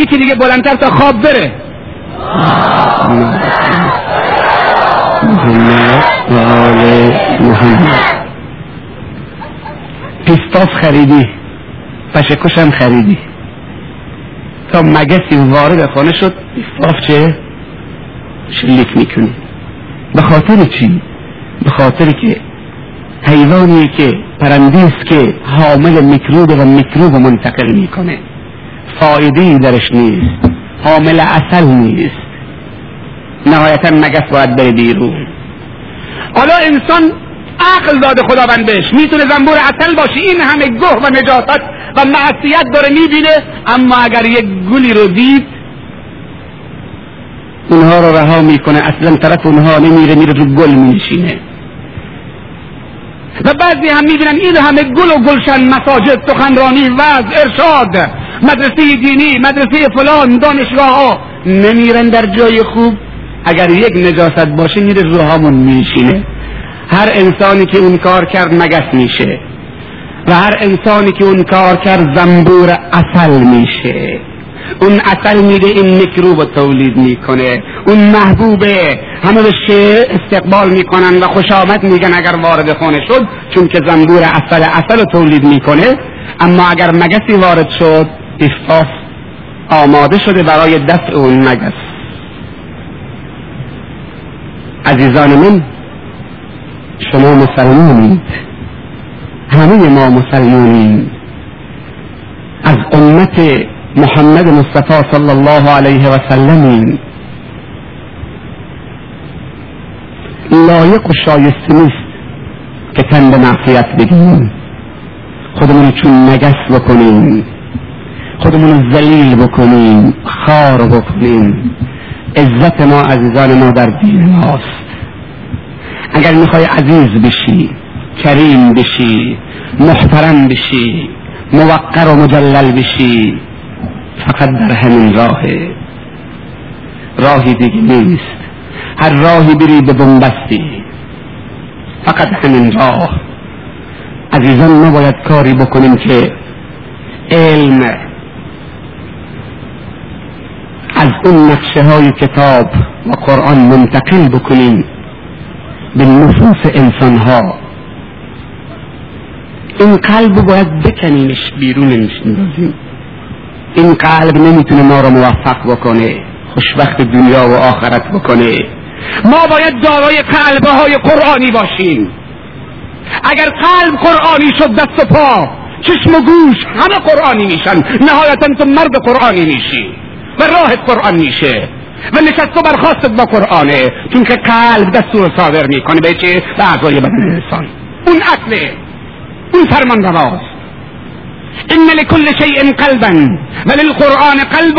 یکی دیگه بلندتر تا خواب بره. و آل محمد پیستاس خریدی. خریدی تا مگسی وارد خانه شد آف چه؟ شلیک می‌کنی. به خاطر چی؟ به خاطر که حیوانی که پرنده که حامل میکروب و میکروب منتقل می‌کنه. فایده ای درش نیست. حامل اصل نیست. نهایتا مگس باید بره بیرون. حالا انسان عقل داده خداوند بهش می‌تونه زنبور اصل باشه. این همه گه و نجاست و معصیت داره می‌بینه. اما اگر یک گلی رو دید اونها رو رها می‌کنه. اصلا طرف اونها نمیره میره رو گل مینشینه. و بعضی هم می‌بینن این همه گل و گلشن مساجد سخنرانی وعظ ارشاد. مدرسه دینی مدرسه فلان دانشگاه ها نمیرن در جای خوب؟ اگر یک نجاست باشه میره رو همون میشینه. هر انسانی که اون کار کرد مگس میشه. و هر انسانی که اون کار کرد زنبور اصل میشه. اون اصل میده این میکروب تولید می‌کنه. اون محبوبه. همه به شعر استقبال می‌کنن و خوش آمد میگن اگر وارد خانه شد چون که زنبور اصل اصل تولید می‌کنه. اما اگر مگسی وارد شد افاس آماده شده برای دفع اون مگس. عزیزان من شما مسلمانید. همه ما مسلمانیم. از امت محمد مصطفی صلی الله علیه و سلمیم لایق و شایسته نیست که تن به معصیت بگیم خودمون چون مگس بکنیم خودمون ذلیل بکنیم خار بکنیم عزت ما عزیزان ما در دین ماست. اگر می‌خوای عزیز بشی کریم بشی محترم بشی موقر و مجلل بشی فقط در همین راه. راهی دیگه نیست. هر راهی بری به بنبستی. فقط همین راه. عزیزان نباید کاری بکنیم که علم از اون نقشه های کتاب و قرآن منتقل بکنیم به نفوس انسان ها این قلب باید بکنیمش بیرون نندازیم این قلب نمی‌تونه ما رو موفق بکنه خوشبخت دنیا و آخرت بکنه. ما باید دارای قلبه های قرآنی باشیم. اگر قلب قرآنی شد دست و پا چشم و گوش همه قرآنی میشن. نهایتا تو مرد قرآنی میشی و راهت قرآن میشه. و نشست و برخواست با قرآنه. چون که قلب دستور صادر می‌کنه. به چه؟ به اعضای بدن انسان. اون اصله اون فرمان رواست إن لكل شيء قلبا وللقرآن قلب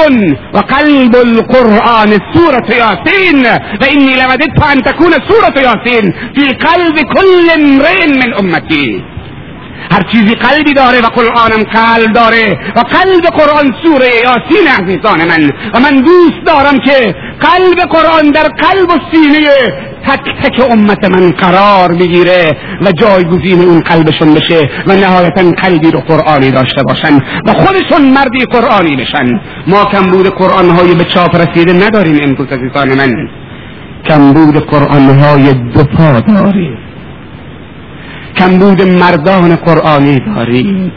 وقلب القرآن سورة ياسين. وإني لوددت أن تكون سورة ياسين في قلب كل امرئ من أمتي. هر چیزی قلبی داره و قرآنم قلب داره و قلب قرآن سوره یاسین عزیزان من. و من دوست دارم که قلب قرآن در قلب و سینه تک تک امت من قرار بگیره و جایگزین اون قلبشون بشه و نهایتا قلبی رو قرآنی داشته باشن و خودشون مردی قرآنی بشن. ما کمبود قرآن های به چاپ رسیده نداریم امروز عزیزان من. کمبود قرآن های دو پا داریم. کمبود مردان قرآنی داریم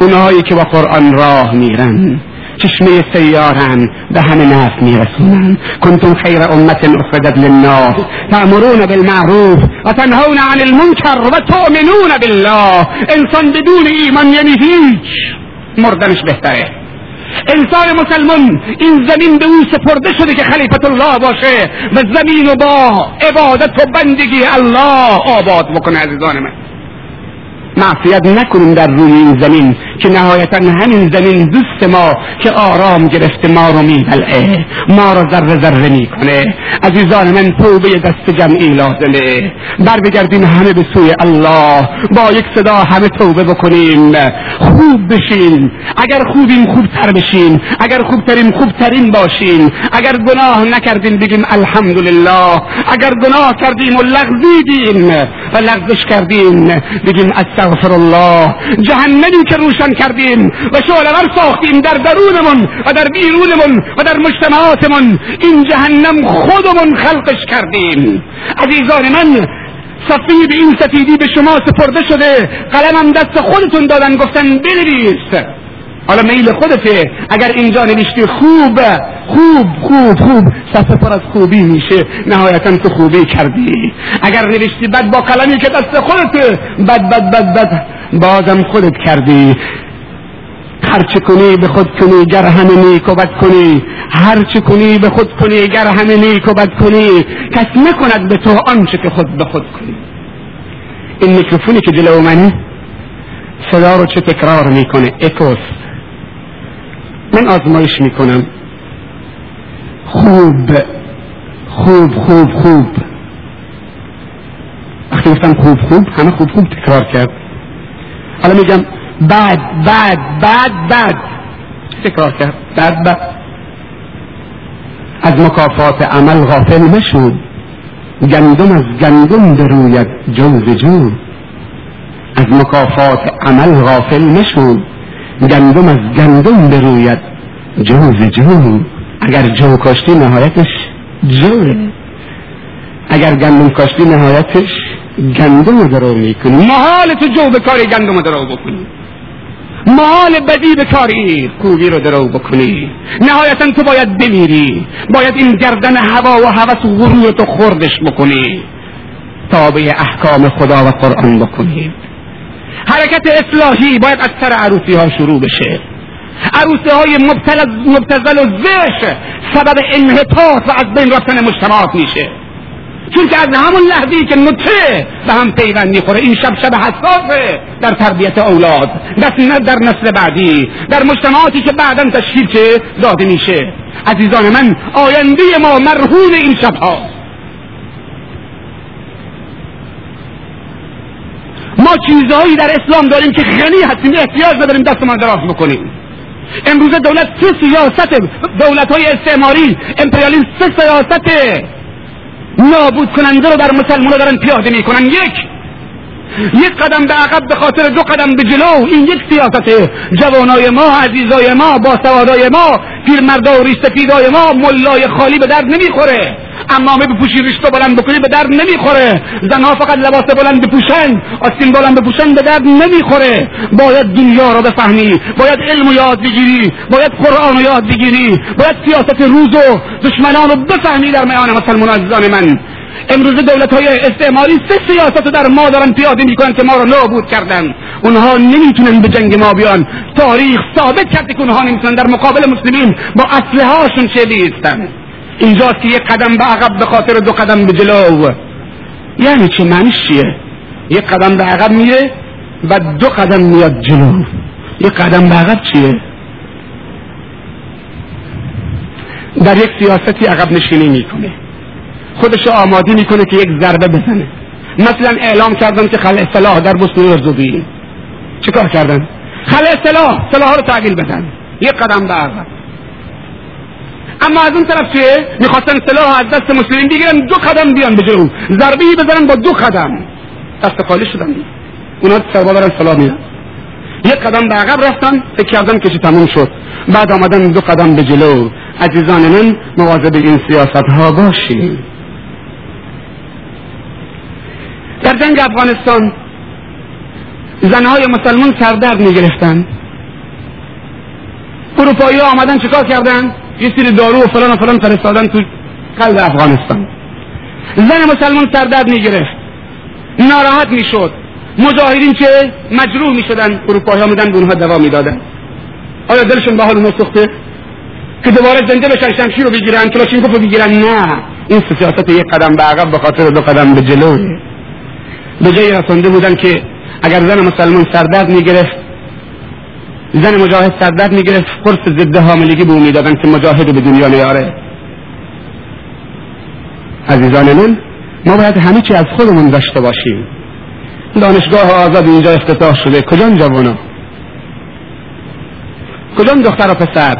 اونهایی که با قرآن راه میرن چشمه سیارن به همه نفس میرسونن. کنتم خیر امت اخرجت للناس. تأمرون بالمعروف و تنهون عن المنکر و تؤمنون بالله. انسان بدون ایمان یعنی هیچ. مردنش بهتره. انسان مسلمان این زمین به او سپرده شده که خلیفت الله باشه و زمین و با عبادت و بندگی الله آباد بکنه عزیزان من. معصیت نکنیم در روی این زمین. که نهایتا همین زمین دوست ما که آرام گرفته ما رو میبلعه. ما رو ذره ذره می‌کنه. عزیزان من توبه دست جمعی لازمه. بر بگردیم همه به سوی الله. با یک صدا همه توبه بکنیم. خوب بشین. اگر خوبیم خوبتر بشین. اگر خوبترین خوبترین باشین. اگر گناه نکردیم بگیم الحمدلله. اگر گناه کردیم و لغزیدیم و لغزش کردیم بگیم استغفر الله جهنمی که روشن کردیم و شعلور ساختیم در درونمون و در بیرونمون و در مجتمعاتمون. این جهنم خودمون خلقش کردیم. عزیزان من صفی به این سفیدی به شما سپرده شده. قلمم دست خودتون دادن گفتن بنویس. حالا میل خودته. اگر اینجا نوشتی خوب خوب خوب خوب صفحه پر از خوبی میشه نهایتا تو خوبی کردی. اگر نوشتی بد با قلمی که دست خودته بد بد بد بد بازم خودت کردی. هرچه کنی به خود کنی گر همه نیک و بد کنی. هرچه کنی به خود کنی گر همه نیک و بد کنی. کس نکند به تو آنچه که خود به خود کنی. این میکروفونی که جلو منه صدا رو چه تکرار می‌کنه؟ اکوست. من آزمایش می‌کنم. خوب. خوب خوب خوب. وقتی گفتم خوب خوب همه خوب خوب تکرار کرد. حالا میگم بد بد بد بد تکرار کرد. بد بد از مکافات عمل غافل مشو. گندم از گندم بروید جوز جو از مکافات عمل غافل مشو. گندم از گندم بروید. جوز جو اگر جو کاشتی نهایتش جوه اگر گندم کاشتی نهایتش گندم رو درو می‌کنی. محال تو جو به کاری گندم رو درو بکنی. محال بدی به کاری خوبی رو درو بکنی. نهایتا تو باید بمیری. باید این گردن هوا و هوس و غرور تو خوردش بکنی. تابع احکام خدا و قرآن بکنی. حرکت اصلاحی باید از سر عروسی ها شروع بشه. عروسی های مبتزل و زش سبب انحطاط و از بین رفتن مجتمعات میشه. چون که از همون لحظه که نطفه به هم پیوند می‌خوره این شب شب حساسه در تربیت اولاد. در نسل بعدی در مجتمعاتی که بعدا تشکیل چه داده میشه. عزیزان من آینده ما مرهون این شب هاست ما چیزهایی در اسلام داریم که غنی هستیم احتیاج نداریم دستمان دراز بکنیم. امروز دولت سه سیاست دولت های استعماری امپریالیسم سه سیاست. نابود کننده رو در مسلمان دارن پیاده می‌کنن. یک یک قدم به عقب به خاطر دو قدم به جلو. این یک سیاست. جوانای ما عزیزای ما باسوادای ما پیرمردا و ریشسفیدای ما ملای خالی به درد نمی‌خوره. امامه بپوشی ریشتو بلند بکنی به درد نمی‌خوره. زنها فقط لباس بلند بپوشن آستین بلند بپوشن به درد نمی‌خوره. باید دنیا رو بفهمی باید علم و یاد بگیری باید قرآن رو یاد بگیری باید سیاست روز و دشمنان رو بفهمی در میان مسلمان عزیزان من. امروز دولت های استعماری سه سیاست در ما دارن پیاده می‌کنن که ما رو نابود کردن. اونها نمی‌تونن به جنگ ما بیان. تاریخ ثابت کرده که اونها نمی‌تونن. در مقابل مسلمین با اسلحه هاشون چه بیستن؟ اینجاست که یک قدم به عقب به خاطر دو قدم به جلو یعنی چه معنیش چیه؟ یک قدم به عقب میره و دو قدم میاد جلو. یک قدم به عقب چیه؟ در یک سیاستی عقب نشینی می‌کنه. خودش آماده می‌کنه که یک ضربه بزنه. مثلا اعلام کردن که خل اصلاح در بسطور ارزوبی چه کار کردن؟ خل اصلاح سلاح رو تحویل بدن. یک قدم به عقب. اما از اون طرف چیه؟ می‌خواستن سلاح از دست مسلمین بگیرن دو قدم بیان به جلو ضربه بزنن با دو قدم. دست خالی شدن. اونا سربا برن سلاح میدن یک قدم به عقب رفتن فکر کردن که تموم شد. بعد آمدن دو قدم به جلو. عزیزان من مواظب این سیاست ها باشیم در جنگ افغانستان زنهای مسلمان سردرد می گرفتن اروپایی آمدن چیکار کردن؟ یه سری دارو و فلان و فلان فرستادن تو قلب افغانستان. زن مسلمان سردرد می گرفت ناراحت می شد مجاهدین چه مجروح می شدن اروپایی ها میدن به اونها دوا می دادن آیا دلشون به حال اونها سخته که دوباره زنده بشن شمشیر رو بگیرن کلاشینکوف رو بگیرن؟ نه. این سیاست یک قدم به عقب به خاطر دو قدم به جلو. به جایی رسانده بودن که اگر زن مسلمان سردرد می‌گرفت زن مجاهد سردرد می‌گرفت قرص ضد حاملگی به او که مجاهد به دنیا نیاره عزیزان من ما باید همه چی از خودمون داشته باشیم. دانشگاه آزاد اینجا افتتاح شده کجان جوانا کجان دختر و پسر؟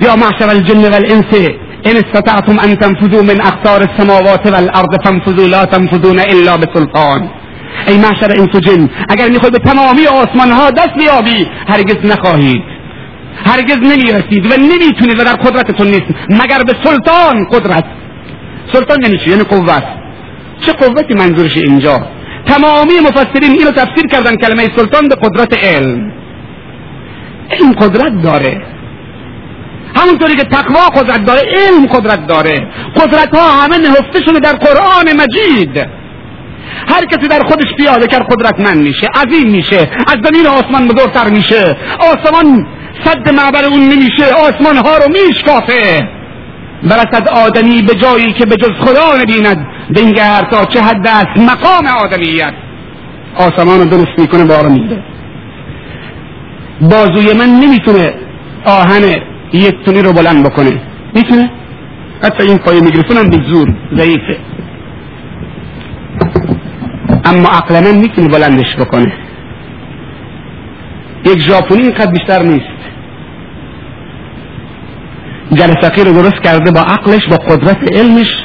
یا معشر الجن والانس ان استطعتم ان تنفذوا من اقطار السماوات والارض فانفذوا لا تنفذون الا بسلطان. ای معشر انس و جن اگر می‌خوای به تمامی آسمان ها دست بیابی هرگز نخواهید. هرگز نمی‌رسید و نمی‌تونید و در قدرتتون نیست مگر به سلطان قدرت. سلطان یعنی چی؟ یعنی قوت. چه قوتی منظورش اینجا؟ تمامی مفسرین اینو تفسیر کردن کلمه سلطان به قدرت علم. علم قدرت داره. همونطوری که تقوا قدرت داره علم قدرت داره. قدرت ها همه نهفته شده در قرآن مجید. هر کسی در خودش پیاده کرد قدرتمند میشه عظیم میشه از زمین آسمان بزرگتر میشه. آسمان صد معبر اون نمیشه آسمان ها رو میشکافه. برسد آدمی به جایی که به جز خدا نبیند بنگر تا چه حد است مقام آدمیت. آسمان رو درست می‌کنه بارو میده. بازوی من نمی‌تونه آهن یک تونی رو بلند بکنه. می‌تونه؟ حتی این پای میکروفون هم به زور ضعیفه. اما عقل من می‌تونه بلندش بکنه. یک ژاپنی اینقدر بیشتر نیست. جلسقی رو درست کرده با عقلش با قدرت علمش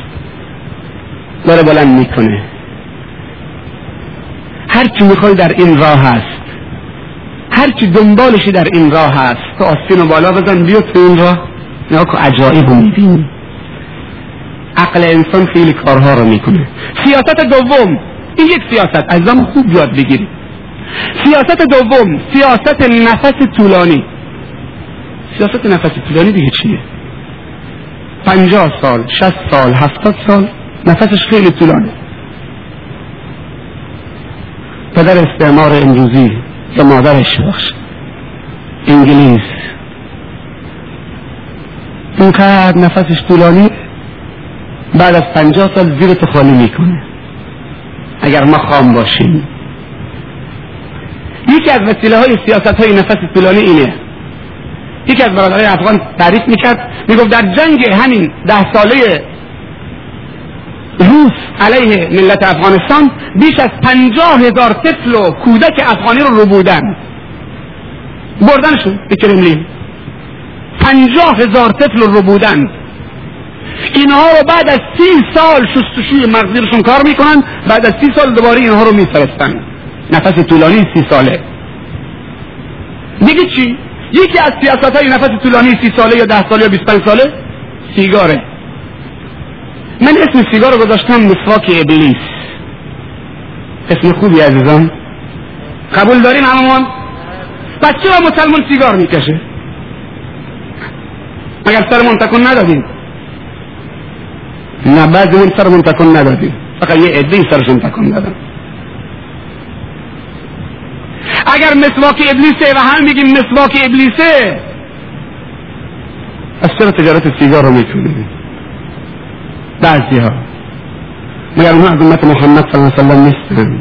داره بلند می‌کنه. هرچی می‌خوای در این راه هست. هرچی دنبالشی در این راه هست. تو آستین و بالا بزن بیا تو این راه. نها که عجایب رو می‌بینی. عقل انسان خیلی کارها رو می‌کنه. سیاست دوم. این یک سیاست. ازم خوب یاد بگیرید. سیاست دوم سیاست نفس طولانی. سیاست نفس طولانی دیگه چیه؟ پنجاه سال شست سال هفتاد سال نفسش خیلی طولانه. پدر استعمار امروزی یا مادرش بخش. انگلیس. اینقدر نفسش طولانی بعد از پنجاه سال زیر تو می‌کنه. اگر ما خام باشیم. یکی از وسیله های سیاست های نفس طولانی اینه. یکی از برادرای افغان تعریف می‌کرد می‌گفت در جنگ همین ده ساله روس علیه ملت افغانستان بیش از پنجاه هزار طفل و کودک افغانی رو رو بودن. بردنشون به کرملین. پنجاه هزار طفل رو بودن. اینها رو بعد از سی سال شستشوی مغزیرشون کار می‌کنن بعد از سی سال دوباره اینها رو میفرستن. نفس طولانی سی ساله. دیگه چی؟ یکی از سیاست های نفس طولانی سی ساله یا ده ساله یا 25 ساله؟ سیگاره. من اسم سیگار رو گذاشتم مسواک ابلیس. اسم خوبی عزیزان قبول داریم هممون؟ پس چرا مسلمان سیگار می‌کشه؟ مگر سرمون تکن ندادیم نه بعضی من سرمون تکن ندادیم فقط یه عده سرشون تکن دادن اگر مسواک ابلیسه و هم میگیم مسواک ابلیسه از چرا تجارت سیگار رو می‌تونیم بعضی ها مگر اونها از امت محمد صلی اللہ علیه وسلم نیستن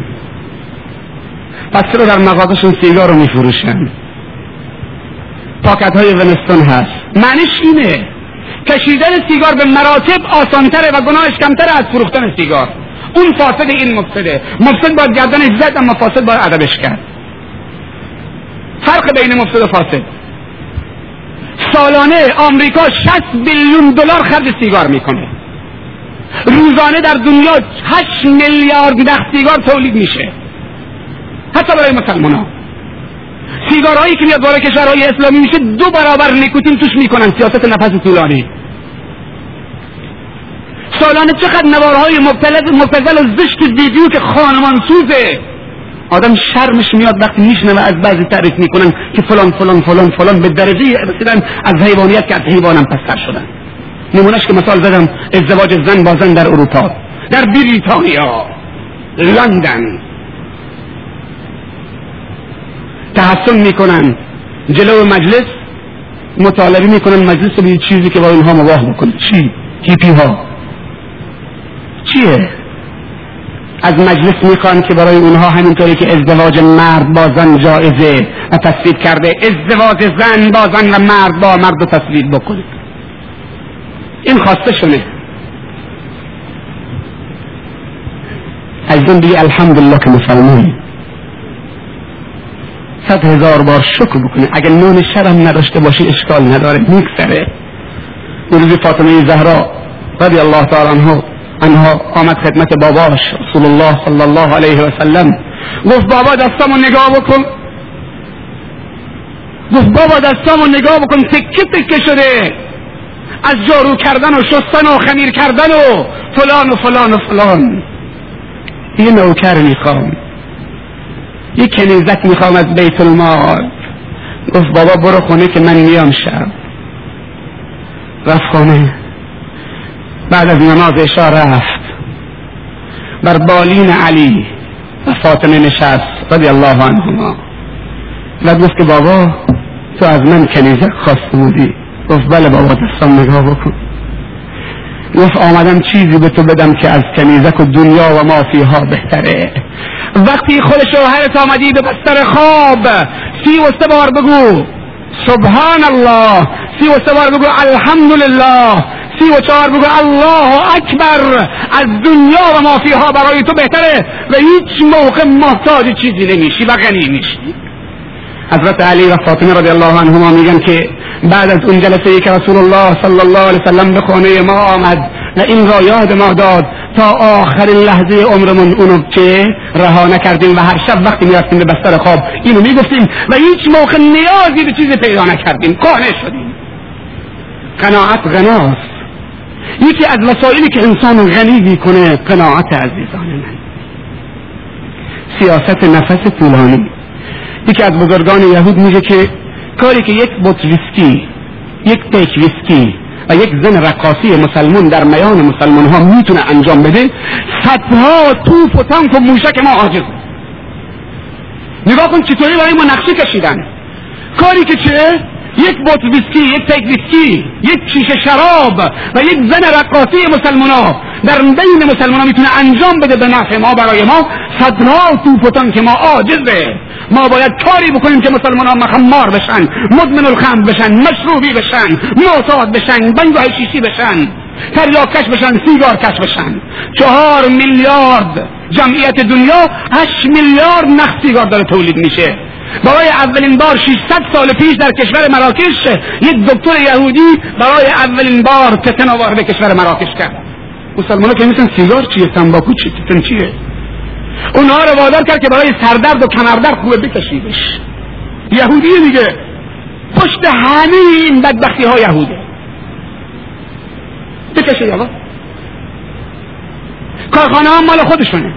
پس چرا در مغازشون سیگار رو میفروشن پاکت های ونستون هست معنیش اینه کشیدن سیگار به مراتب آسانتره و گناهش کمتره از فروختن سیگار. اون فاسد این مفسده. مفسد باید گردنش زد اما فاسد باید ادبش کرد. فرق بین مفسد و فاسد. سالانه آمریکا 60 بیلیون دلار خرج سیگار می‌کنه. روزانه در دنیا 8 میلیارد نخ سیگار تولید میشه. حتی برای مسلمان ها سیگارهایی که میاد وارد کشورهای اسلامی میشه دو برابر نیکوتین توش می‌کنن سیاست نفس طولانی. سالانه چقدر نوارهای مبتزل و زشت ویدیو که خانمان سوزه آدم شرمش میاد وقتی میشنوه از بعضی تعریف می‌کنن که فلان فلان فلان فلان به درجه رسیدن از حیوانیت که از حیوانم پستر شدن. نمونش که مثال زدم ازدواج زن با زن در اروپا در بریتانیا لندن. تحسن می‌کنن. جلو مجلس مطالبه می‌کنن مجلس به چیزی که با اینها مباه بکنه چی؟ هیپی ها چیه؟ از مجلس می‌خوان که برای اونها همینطوری که ازدواج مرد با زن جایزه و تصویب کرده ازدواج زن با زن و مرد با مرد و تصویب بکنه. این خواسته شونه. از اون دیگه الحمدلله که مسلمانی صد هزار بار شکر بکنه اگر نون شرم نداشته باشی اشکال نداره. میگذره. روزی فاطمه زهرا رضی الله تعالی عنها عنها آمد خدمت باباش رسول الله صلی الله علیه و سلم. گفت بابا دستامو نگاه بکن. گفت بابا دستامو نگاه بکن. تکه تکه شده. از جارو کردن و شستن و خمیر کردن و فلان و فلان و فلان. یه نوکر می‌خوام. یه کنیزک می‌خوام از بیت المال. گفت بابا برو خونه که من میام شب. رفت خونه. بعد از نماز اشا رفت. بر بالین علی و فاطمه نشست رضی الله عنهما. و گفت که بابا تو از من کنیزک خواسته بودی. گفت بله بابا دستم نگاه بکن. گفت آمدم چیزی به تو بدم که از کنیزک و دنیا و ما فیها بهتره. وقتی خود شوهرت آمدی به بستر خواب سی و سه بار بگو سبحان الله سی و سه بار بگو الحمدلله سی و چهار بگو الله اکبر از دنیا و ما فیها برای تو بهتره و هیچ موقع محتاج چیزی نمیشی و غنی میشی. حضرت علی و فاطمه رضی الله عنهما میگن که بعد از اون جلسه ای که رسول الله صلی الله علیه وسلم به خانه ما آمد و این را یاد ما داد تا آخرین لحظه عمرمون اونو چه رها نکردیم و هر شب وقتی می‌رفتیم به بستر خواب اینو می‌گفتیم و هیچ موقع نیازی به چیزی پیدا نکردیم قانع شدیم. قناعت غناست. یکی از وسایلی که انسان غنی می‌کنه قناعت عزیزان من. سیاست نفس طولانی. یکی از بزرگان یهود میگه که کاری که یک بوتل ویسکی یک پیک ویسکی و یک زن رقاصی مسلمون در میان مسلمان ها می‌تونه انجام بده صدها توپ و تانک و موشک ما عاجزه نگاه کن چطوری برای ما نقشه کشیدن. کاری که چه؟ یک بوتل ویسکی یک پیک ویسکی یک شیشه شراب و یک زن رقاصی مسلمان ها در بین مسلمان می‌تونه انجام بده به نفع ما برای ما. صدها توپتان که ما عاجزه. ما باید کاری بکنیم که مسلمان ها مخمار بشن مدمن الخمر بشن مشروبی بشن معتاد بشن بنگاه شیشی بشن تریاکش بشن سیگار کش بشن. چهار میلیارد جمعیت دنیا هشت میلیارد نخ سیگار داره تولید میشه. برای اولین بار 600 سال پیش در کشور مراکش یک دکتر یهودی برای اولین بار تتنا وارد کشور مراکش کرد. مسلمان که میسن سیگار چیه تنباکو چیه تتن چیه؟ اونها رو وادار کرد که برای سردرد و کمردرد خوبه بکشیدش. یهودی دیگه پشت همه این بدبختی ها یهوده. بکشید آقا کارخانه ها مال خودشونه.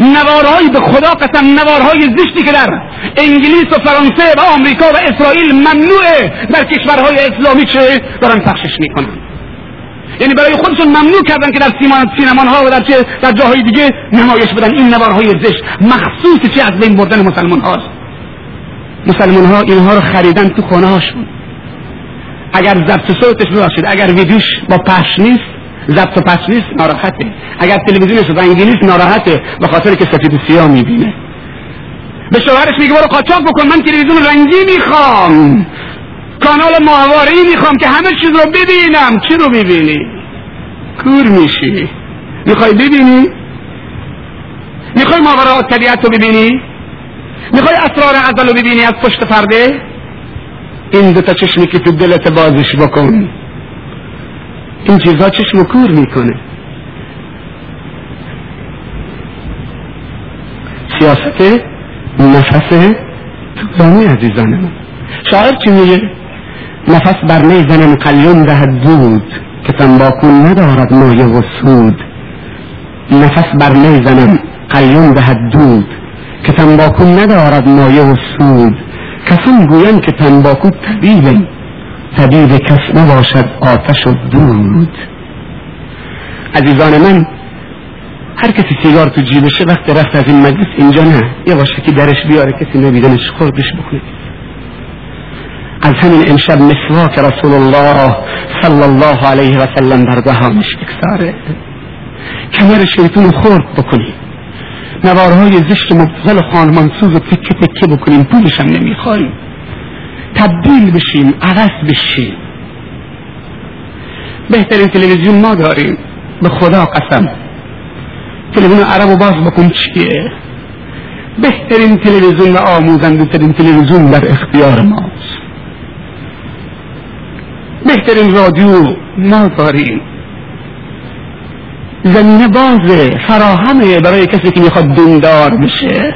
نوارهایی به خدا قسم نوارهای زشتی که در انگلیس و فرانسه و آمریکا و اسرائیل ممنوعه در کشورهای اسلامی چه؟ دارن پخشش می‌کنن. یعنی برای خودشون ممنوع کردن که در سینمان ها و در چه در جاهای دیگه نمایش بدن. این نوارهای زشت مخصوص چه از بین بردن مسلمان هاست مسلمان ها اینها رو خریدن تو خانه هاشون اگر ضبط صوتش ببخشید اگر ویدیوش با پخش نیست ضبط و پخش نیست ناراحته. اگر تلویزیونش رنگی نیست ناراحته. به خاطر که سفید و سیاه می‌بینه. به شوهرش میگه برو قاچاق بکن من تلویزیون رنگی می‌خوام. کانال ماهواره می‌خوام که همه چیز رو ببینم. چی رو ببینی؟ کور میشی. می‌خوای ببینی؟ می‌خوای ماورات طبیعت رو ببینی؟ می‌خوای اسرار ازل رو ببینی از پشت پرده؟ این دوتا چشمی که تو دلت بازش بکن. این چیزها چشم کور می‌کنه. سیاست نفس طولانی عزیزان من شاعر چی میگه؟ نفس بر می‌زنم قلیون دهد دود که تنباکو ندارد مایه و سود. نفس بر می‌زنم قلیون دهد دود که تنباکو ندارد مایه و سود. کسان گویند که تنباکو طبیب طبیب کس نباشد آتش و دود. عزیزان من هر کسی سیگار تو جیبشه وقت رفت از این مجلس اینجا نه. یه باشه که درش بیاره کسی نبیدنش خوردش بکنه. از همین امشب مسواک رسول الله صلی الله علیه و سلم در دهانش بکساره کمر شیطون خورد بکنی نوارهای زشت مبتزل خانمانسوز و تکه تکه بکنیم پولش هم نمی‌خوایم تبدیل بشیم عوض بشیم. بهترین تلویزیون ما داریم. به خدا قسم. تلویزیون عرب و باز بکن چیه؟ بهترین تلویزیون و آموزنده ترین تلویزیون در اختیار ماست. بهترین رادیو ما داریم زمینه بازه فراهمه برای کسی که می‌خواد دیندار بشه.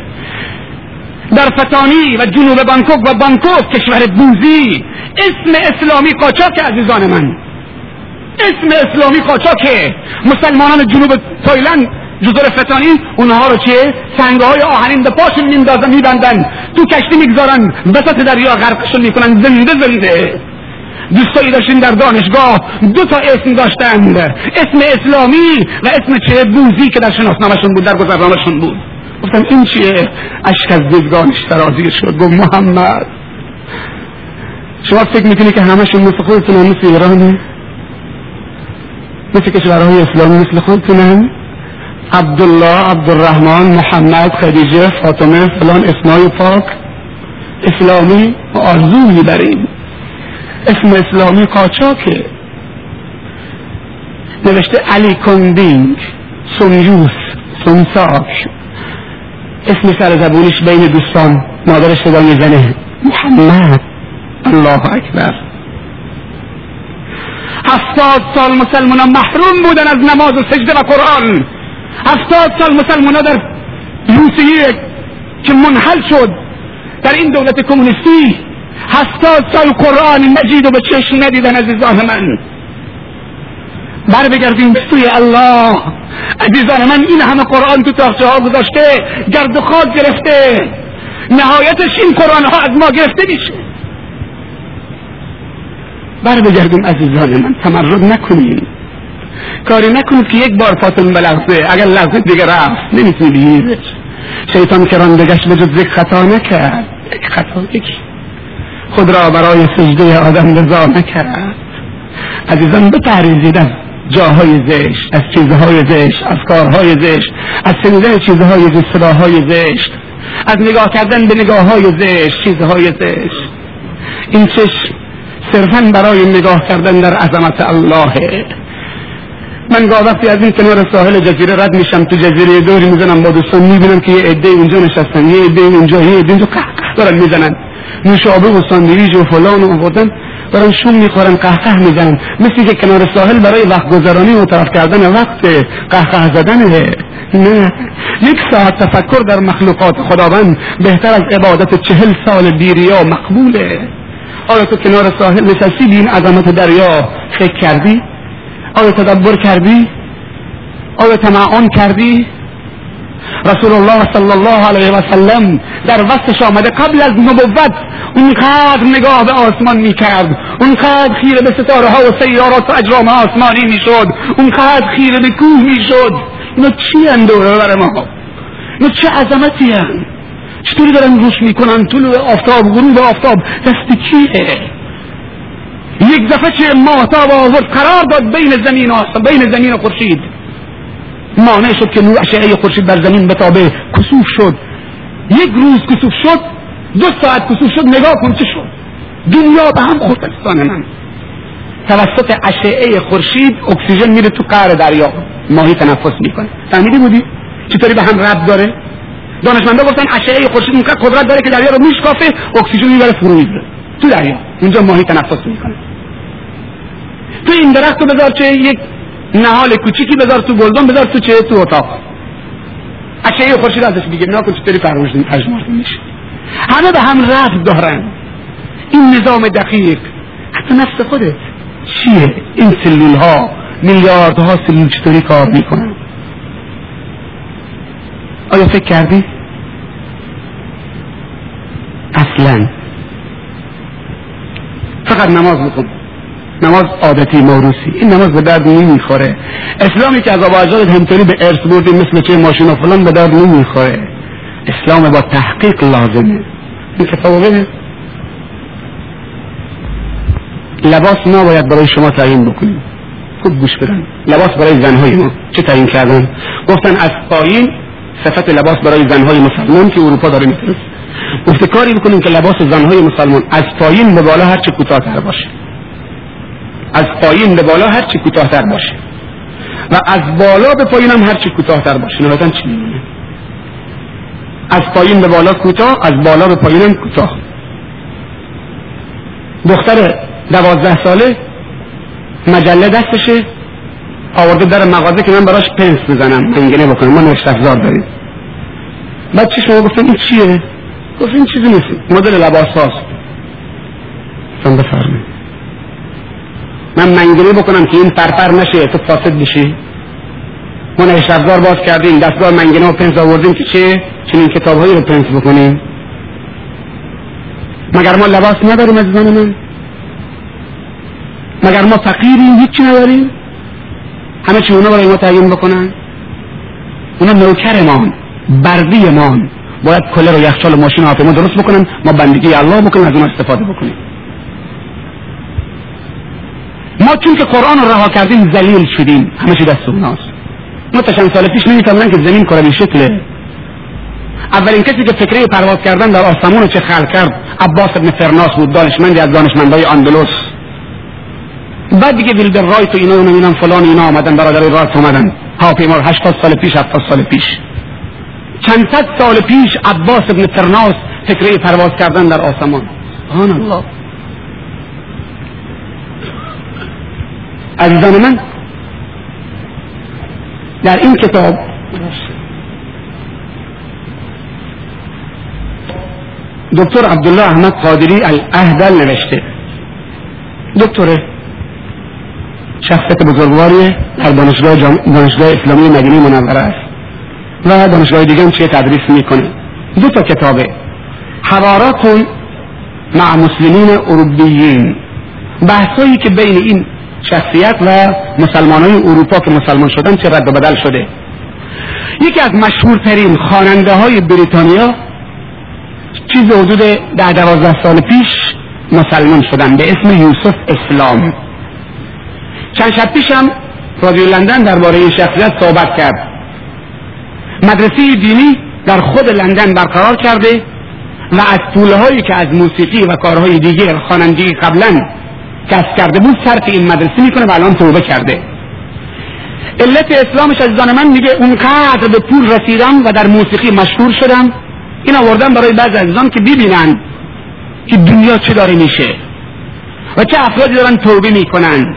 در فتانی و جنوب بانکوک و بانکوک کشور بوزی اسم اسلامی قاچاک عزیزان من. اسم اسلامی قاچاکه مسلمانان جنوب تایلند جزر فتانی اونها رو چه سنگه های آهنین به پاشون میندازن میبندن تو کشتی می‌گذارن وسط دریا غرقشون می‌کنن زنده زنده. دوستایی داشتین در دانشگاه. دو تا اسم داشتند. اسم اسلامی و اسم چه بوزی که در شناسنامهشون بود در گذرنامهشون بود. گفتم این چیه؟ اشک از دزگانش سرازیر شد. گفت محمد. شما فکر می‌کنی که همشون مثل خودتون هم مثل ایرانه؟ مثل کشورهای اسلامی مثل خودتونن؟ عبدالله عبدالرحمن محمد خدیجه فاطمه فلان اسمای پاک. اسلامی آرزو می‌بریم اسم اسلامی قاچاکه نوشته علی کندینگ سمیوس سمساک اسم سر زبونش بین دوستان مادرش صدا می‌زنه محمد. الله اکبر. هفتاد سال مسلمان محروم بودن از نماز و سجده و قرآن. هفتاد سال مسلمان در روسیه که منحل شد در این دولت کمونیستی هفتاد سال قرآن مجید و به چشم ندیدن عزیزان من. بر بگردیم سوی الله. عزیزان من این همه قرآن تو تاخچه ها گذاشته گرد و خاک گرفته. نهایتش این قرآن ها از ما گرفته میشه. بر بگردیم عزیزان من تمرد نکنیم. کاری نکنید که یک بار پاتون بلغزه اگر لغزه دیگه رفت نمی‌تونی بگیرش شیطان کران بگشت به جز یک خطا نکرد. یک خطا یکی. خود را برای سجده آدم رضا نکرد. عزیزان بپریزید از جاهای زشت از چیزهای زشت از کارهای زشت از شنیدن چیزهای زشت صداهای زشت از نگاه کردن به نگاه های زشت چیزهای زشت. این چشم صرفا برای نگاه کردن در عظمت الله. من گاه وقتی از این کنار ساحل جزیره رد میشم تو جزیره دوری می‌زنم با دوستان می‌بینم که یه عده اونجا نشستن یه عده اونجا یه عده اونجا. قهقه دارن می‌زنن. نوشابه و ساندویج و فلان و آوردن دارن شون می‌خورن قهقه می‌زنن. مثل که کنار ساحل برای وقت گذرانی و طرف کردن وقت قهقه زدنه نه. یک ساعت تفکر در مخلوقات خداوند بهتر از عبادت چهل سال بیریا مقبوله. آیا تو کنار ساحل نشستی؟ به این عظمت دریا فکر کردی؟ آیا تدبر کردی؟ آیا تمعن کردی؟ رسول الله صلی الله علیه و سلم در وقتش آمده. قبل از نبوت اونقدر نگاه به آسمان می‌کرد. اونقدر خیره به ستاره ها و سیارات و اجرام آسمانی می‌شد. اونقدر خیره به کوه می‌شد. اینا چی اندوره بر ما؟ اینا چه عظمتی هن؟ چطوری دارن روش می‌کنن؟ طلوع آفتاب غروب آفتاب دست کیه یک دفعه چه ماهتاب آورد قرار داد بین زمین و بین زمین و خورشید. مانع شد که نور اشعه خورشید بر زمین بتابه. کسوف شد. یک روز کسوف شد. دو ساعت کسوف شد. نگاه کن چه شد. دنیا به هم خورد. من. توسط اشعه خورشید اکسیژن میره تو قعر دریا. ماهی تنفس می‌کنه. فهمیدی بودی؟ چطوری به هم ربط داره؟ دانشمندا گفتن اشعه خورشید اونقدر قدرت داره که دریا رو میشکافه اکسیژن می‌بره فرو میره تو دریا. اونجا ماهی تنفس می‌کنه. تو این درخت رو بذار چه یک نهال کوچیکی بذار تو گلدان بذار تو چه تو اتاق. اشعه خورشید ازش میگه نکن چطوری پژمرده میشه. همه به هم رفت دارن. این نظام دقیق. حتی نفس خودت. چیه؟ این سلول ها میلیارد ها سلول چطوری کار می‌کنن؟ آیا فکر کردی؟ اصلا. فقط نماز بکن نماز عادتی موروسی این نماز به درد نمی‌خوره. اسلامی که از آبا اجدادت همطوری به ارث بردی مثل چه ماشین و فلان به درد نمی‌خوره. اسلام با تحقیق لازمه. این لباس نباید برای شما تعیین بکنیم. خوب گوش بدن. لباس برای زنهای ما. چه تعیین کردن؟ گفتن از پایین صفت لباس برای زنهای مسلمان که اروپا داره میفرست گفته کاری بکنیم که لباس زنهای مسلمان از پایین به بالا هرچه کوتاهتر باشه. از پایین به بالا هرچی کوتاهتر باشه. و از بالا به پایین هم هرچی کوتاهتر باشه. نهایتا چی میمونه از پایین به بالا کوتاه از بالا به پایین هم کوتاه. دختر دوازده ساله مجله دستشه آورده در مغازه که من براش پنس بزنم منگنه بکنم. ما نوشت داریم. بعد چی شما گفتم این چیه؟ گفت این چیزی نیست. مدل لباس هاست بفرمایید. من منگنه بکنم که این پرپر نشه تو فاسد بشی ما نوشت افزار باز کردیم دستگاه منگنه و پنس آوردیم که چه؟ چنین کتابهایی رو پنس بکنیم. مگر ما لباس نداریم عزیزان من؟ مگر ما فقیریم؟ هیچی نداریم. همه چی اونا برای ما تعیین بکنن. اونا نوکرمان بردیمان باید کلر و یخچال و ماشین و ما درست بکنن ما بندگی الله بکنیم از اون استفاده بکنیم. ما چون که قرآن رها کردیم ذلیل شدیم. همه چی دست اوناست ما چند سال پیش نمیفهمدن که زمین کروی شکله اولین کسی که فکره پرواز کردن در آسمون چه خلق کرد؟ عباس ابن فرناس بود دانشمندی از دانشمندای اندلس بعد دیگه ویلبر رایت و اینا و نمی‌دونم فلان اینا آمدن برادر رایت آمدن. هواپیما 80 سال پیش 70 سال پیش. چند صد سال پیش عباس ابن فرناس فکره پرواز کردن در آسمان. سبحان الله. عزیزان من؟ در این کتاب. دکتر عبدالله احمد قادری الاهدل نوشته. دکتره. شخصیت بزرگواریه در دانشگاه, جام... دانشگاه اسلامی مدینه منوره است. و دانشگاه دیگه هم چه تدریس می‌کنه. دو تا کتابه. حوارات مع مسلمین اروپیین. بحثایی که بین این شخصیت و مسلمان های اروپا که مسلمان شدن چه رد و بدل شده. یکی از مشهورترین خواننده های بریتانیا چیز حدود ده دوازده سال پیش مسلمان شدن به اسم یوسف اسلام. چند شب پیشم رادیو لندن درباره این شخصیت صحبت کرد. مدرسه دینی در خود لندن برقرار کرده و از پوله هایی که از موسیقی و کارهای دیگه خوانندگی قبلا کسب کرده بود صرف این مدرسه می‌کنه و الان توبه کرده. علت اسلامش عزیزان من میگه اونقدر به پول رسیدم و در موسیقی مشهور شدم این آوردن برای بعض عزیزان که ببینن که دنیا چه داره میشه و چه افرادی دارن توبه می‌کنن.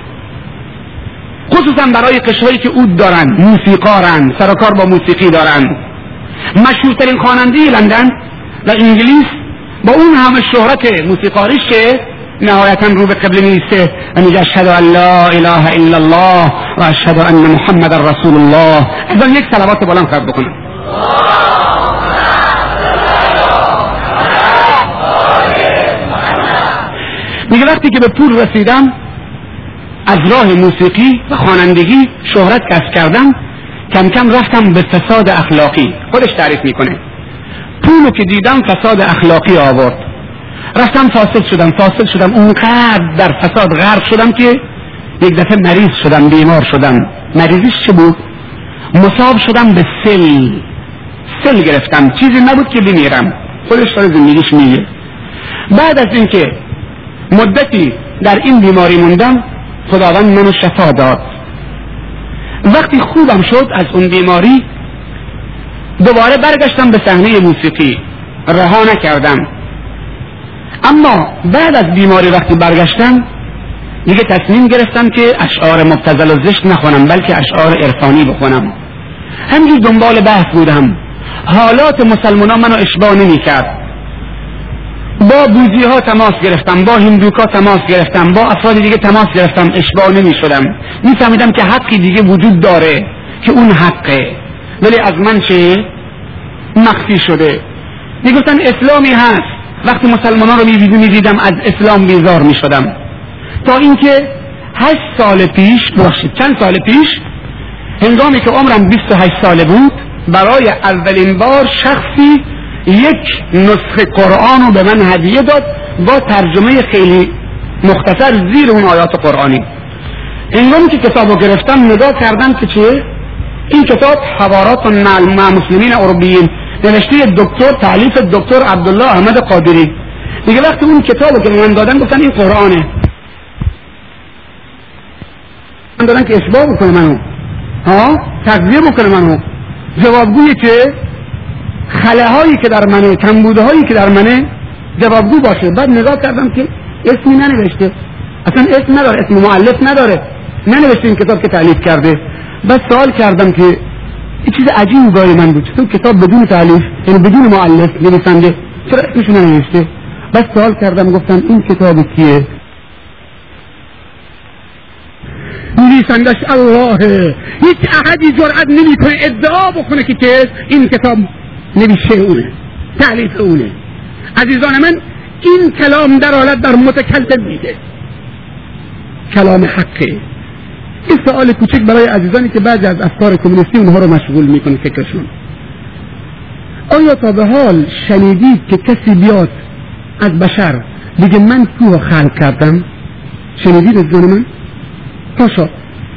خصوصا برای قشرهایی که اود دارن موسیقارن سرکار با موسیقی دارن. مشهورترین خواننده لندن و انگلیس با اون همه شهرت موسیقاریش که نهایتا رو به قبل میسته و میگه اشهد ان لا اله الا الله و اشهد ان محمد رسول الله. از یک صلوات بلند خواهد بکنم. میگه وقتی که به پول رسیدم از راه موسیقی و خوانندگی شهرت کسب کردم کم کم رفتم به فساد اخلاقی. خودش تعریف می‌کنه. پولو که دیدم فساد اخلاقی آورد. رفتم فاسد شدم فاسد شدم. اونقدر در فساد غرق شدم که یک دفعه مریض شدم بیمار شدم. مریضیش چه بود؟ مصاب شدم به سل. سل گرفتم. چیزی نبود که بمیرم. خودش داره زندگیش میگه. بعد از اینکه مدتی در این بیماری موندم خداوند منو شفا داد. وقتی خوبم شد از اون بیماری دوباره برگشتم به صحنه موسیقی. رها نکردم. اما بعد از بیماری وقتی برگشتم دیگه تصمیم گرفتم که اشعار مبتزل و زشت نخونم بلکه اشعار عرفانی بخونم. همجور دنبال بحث بودم. حالات مسلمان منو اشباه نمی کرد با بوزی ها تماس گرفتم با هندوکا تماس گرفتم با افراد دیگه تماس گرفتم اشباه نمی شدم می فهمیدم که حقی دیگه وجود داره که اون حقه. ولی از من چه؟ مخفی شده. می گفتن اسلامی هست. وقتی مسلمان ها رو می دیدم از اسلام بیزار می شدم تا اینکه هشت سال پیش باشید چند سال پیش هنگامی که عمرم 28 ساله بود برای اولین بار شخصی یک نسخه قرآن رو به من هدیه داد با ترجمه خیلی مختصر زیر اون آیات قرآنی. هنگامی که کتاب رو گرفتم نگاه کردم که چیه؟ این کتاب حوارات مع مسلمین اروپیین نوشته دکتر تعلیف دکتر عبدالله احمد قادری. دیگه وقتی اون کتاب رو که من دادن گفتن این قرآنه. من دادن که اشباه بکنه منو. ها؟ تقضیه بکنه منو. جوابگویی که خله که در منه کمبوده هایی که در منه جوابگو باشه. بعد نگاه کردم که اسمی ننوشته. اصلا اسم نداره اسم معلف نداره. ننوشته این کتاب که تعلیف کرده. بس سوال کردم که این چیز عجیب برای من بود. چطور کتاب بدون تعلیف یعنی بدون معلف نویسنده چرا اسمشو ننوشته؟ بس سوال کردم گفتم این کتاب کیه؟ نویسندش الله هیچ احدی جرأت نمی‌کنه ادعا بکنه که که این کتاب نویشه اونه تعلیف اونه. عزیزان من این کلام در حالت در متکلم میده. کلام حقه. این سوال کوچک برای عزیزانی که بعضی از افکار کمونیستی اونها رو مشغول می‌کنه فکرشون. آیا تا به حال شنیدید که کسی بیاد از بشر بگه من کوه خلق کردم؟ شنیدید از من؟ پاشا.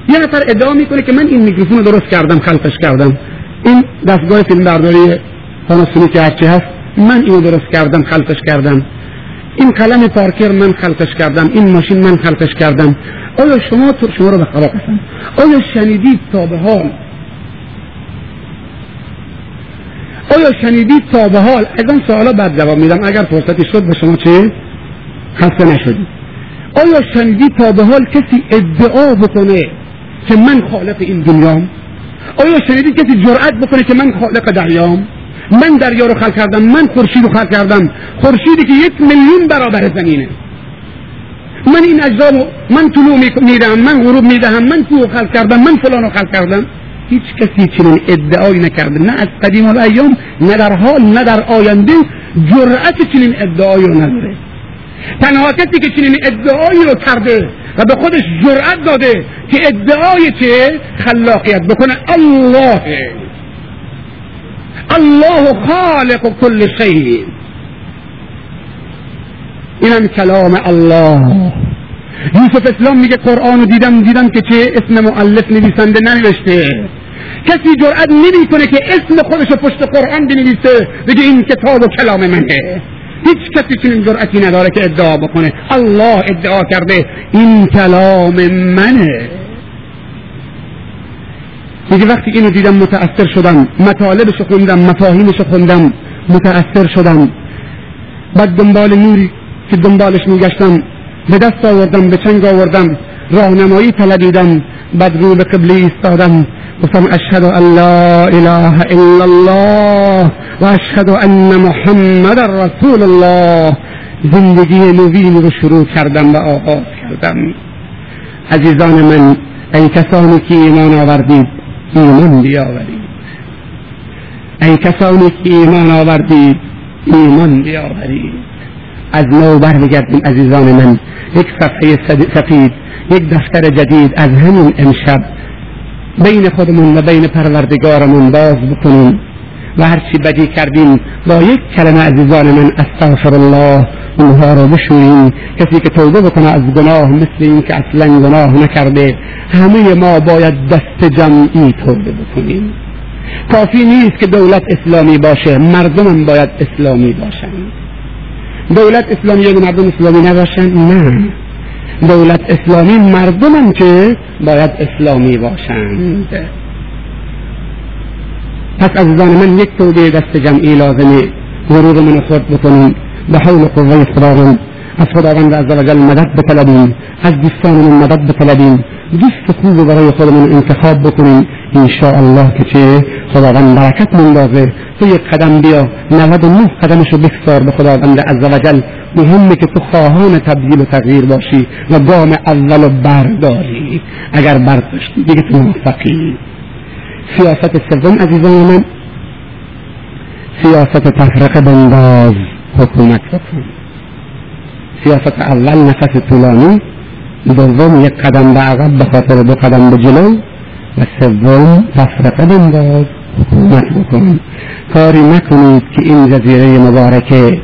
یه نفر ادعا می‌کنه که من این میکروفون رو درست کردم خلقش کردم. این دستگاه فیلم برداری پاناسونی که هرچی هست من اینو درست کردم خلقش کردم. این قلم پارکر من خلقش کردم این ماشین من خلقش کردم. آیا شما تو شما رو به خدا قسم آیا شنیدید تا به حال آیا شنیدید تا به حال از این سوالا بعد جواب میدم. اگر فرصتی شد به شما چه؟ خسته نشدید. آیا شنیدید تا به حال کسی ادعا بکنه که من خالق این دنیام؟ آیا شنیدید کسی جرأت بکنه که من خالق دریام؟ من دریا رو خلق کردم من خورشید رو خلق کردم. خورشیدی که یک میلیون برابر زمینه. من این اجزا من طلوع می‌دهم من غروب می‌دهم من کوه خلق کردم من فلان رو خلق کردم. هیچ کسی چنین ادعایی نکرده. نه از قدیم الایام نه در حال نه در آینده. جرأت چنین ادعایی رو نداره. تنها کسی که چنین ادعایی رو کرده و به خودش جرأت داده که ادعای چه؟ خلاقیت. بکنه الله. الله خالق کل شیء اینم کلام الله. یوسف اسلام میگه قرآن رو دیدم دیدم که چه اسم معلف نویسنده ننوشته. کسی جرأت نمی‌کنه که اسم خودش رو پشت قرآن بنویسه بگه این کتاب و کلام منه. هیچ کسی چنین جرأتی نداره که ادعا بکنه. الله ادعا کرده این کلام منه. میگه وقتی اینو دیدم متأثر شدم مطالبش خوندم مفاهیمش خوندم متأثر شدم. بعد دنبال نوری که دنبالش میگشتم به دست آوردم به چنگ آوردم راهنمایی طلبیدم بعد رو به قبله ایستادم. گفتم اشهد ان لا اله الا الله و اشهد ان محمد رسول الله. زندگی نوین رو شروع کردم و آغاز کردم. عزیزان من ای کسانی که ایمان آوردید ایمان بیاورید. ای کسانی که ایمان آوردید ایمان بیاورید. از نو برمیگردیم عزیزان من. یک صفحه سفید یک دفتر جدید از همین امشب. بین خودمون و بین پروردگارمون باز بکنیم. و هرچی بدی کردیم با یک کلمه عزیزان من استغفر الله. اونها رو بشوییم کسی که توبه بکنه از گناه مثل این که اصلا گناه نکرده همه ما باید دست جمعی توبه بکنیم. کافی نیست که دولت اسلامی باشه مردمم باید اسلامی باشن. دولت اسلامی یا مردم اسلامی نباشن؟ نه. دولت اسلامی مردمم که باید اسلامی باشند. پس عزیزان من یک توبه دست جمعی لازمه. غرور من خود بکنیم به حول قوه خداوند. از خداوند عز وجل مدد بطلبیم. از دوستانمون مدد بطلبیم. دوست خوب برای خودمون انتخاب بکنیم. ان الله که چه؟ خداوند برکت مندازه. تو یک قدم بیا. 99 قدمش رو بکسار به خداوند عز وجل. مهمه که تو خواهان تبدیل و تغییر باشی و گام اول و برداری. اگر برداشتی دیگه تو موفقی. سیاست سوم عزیزان من سیاست تفرقه بنداز. حکومت بکن سیاست أول نفس طولانی دوم یک قدم به عقب به خاطر دو قدم به تفرقه بنداز حکومت بکن کاری نکنید که این جزیره مبارکه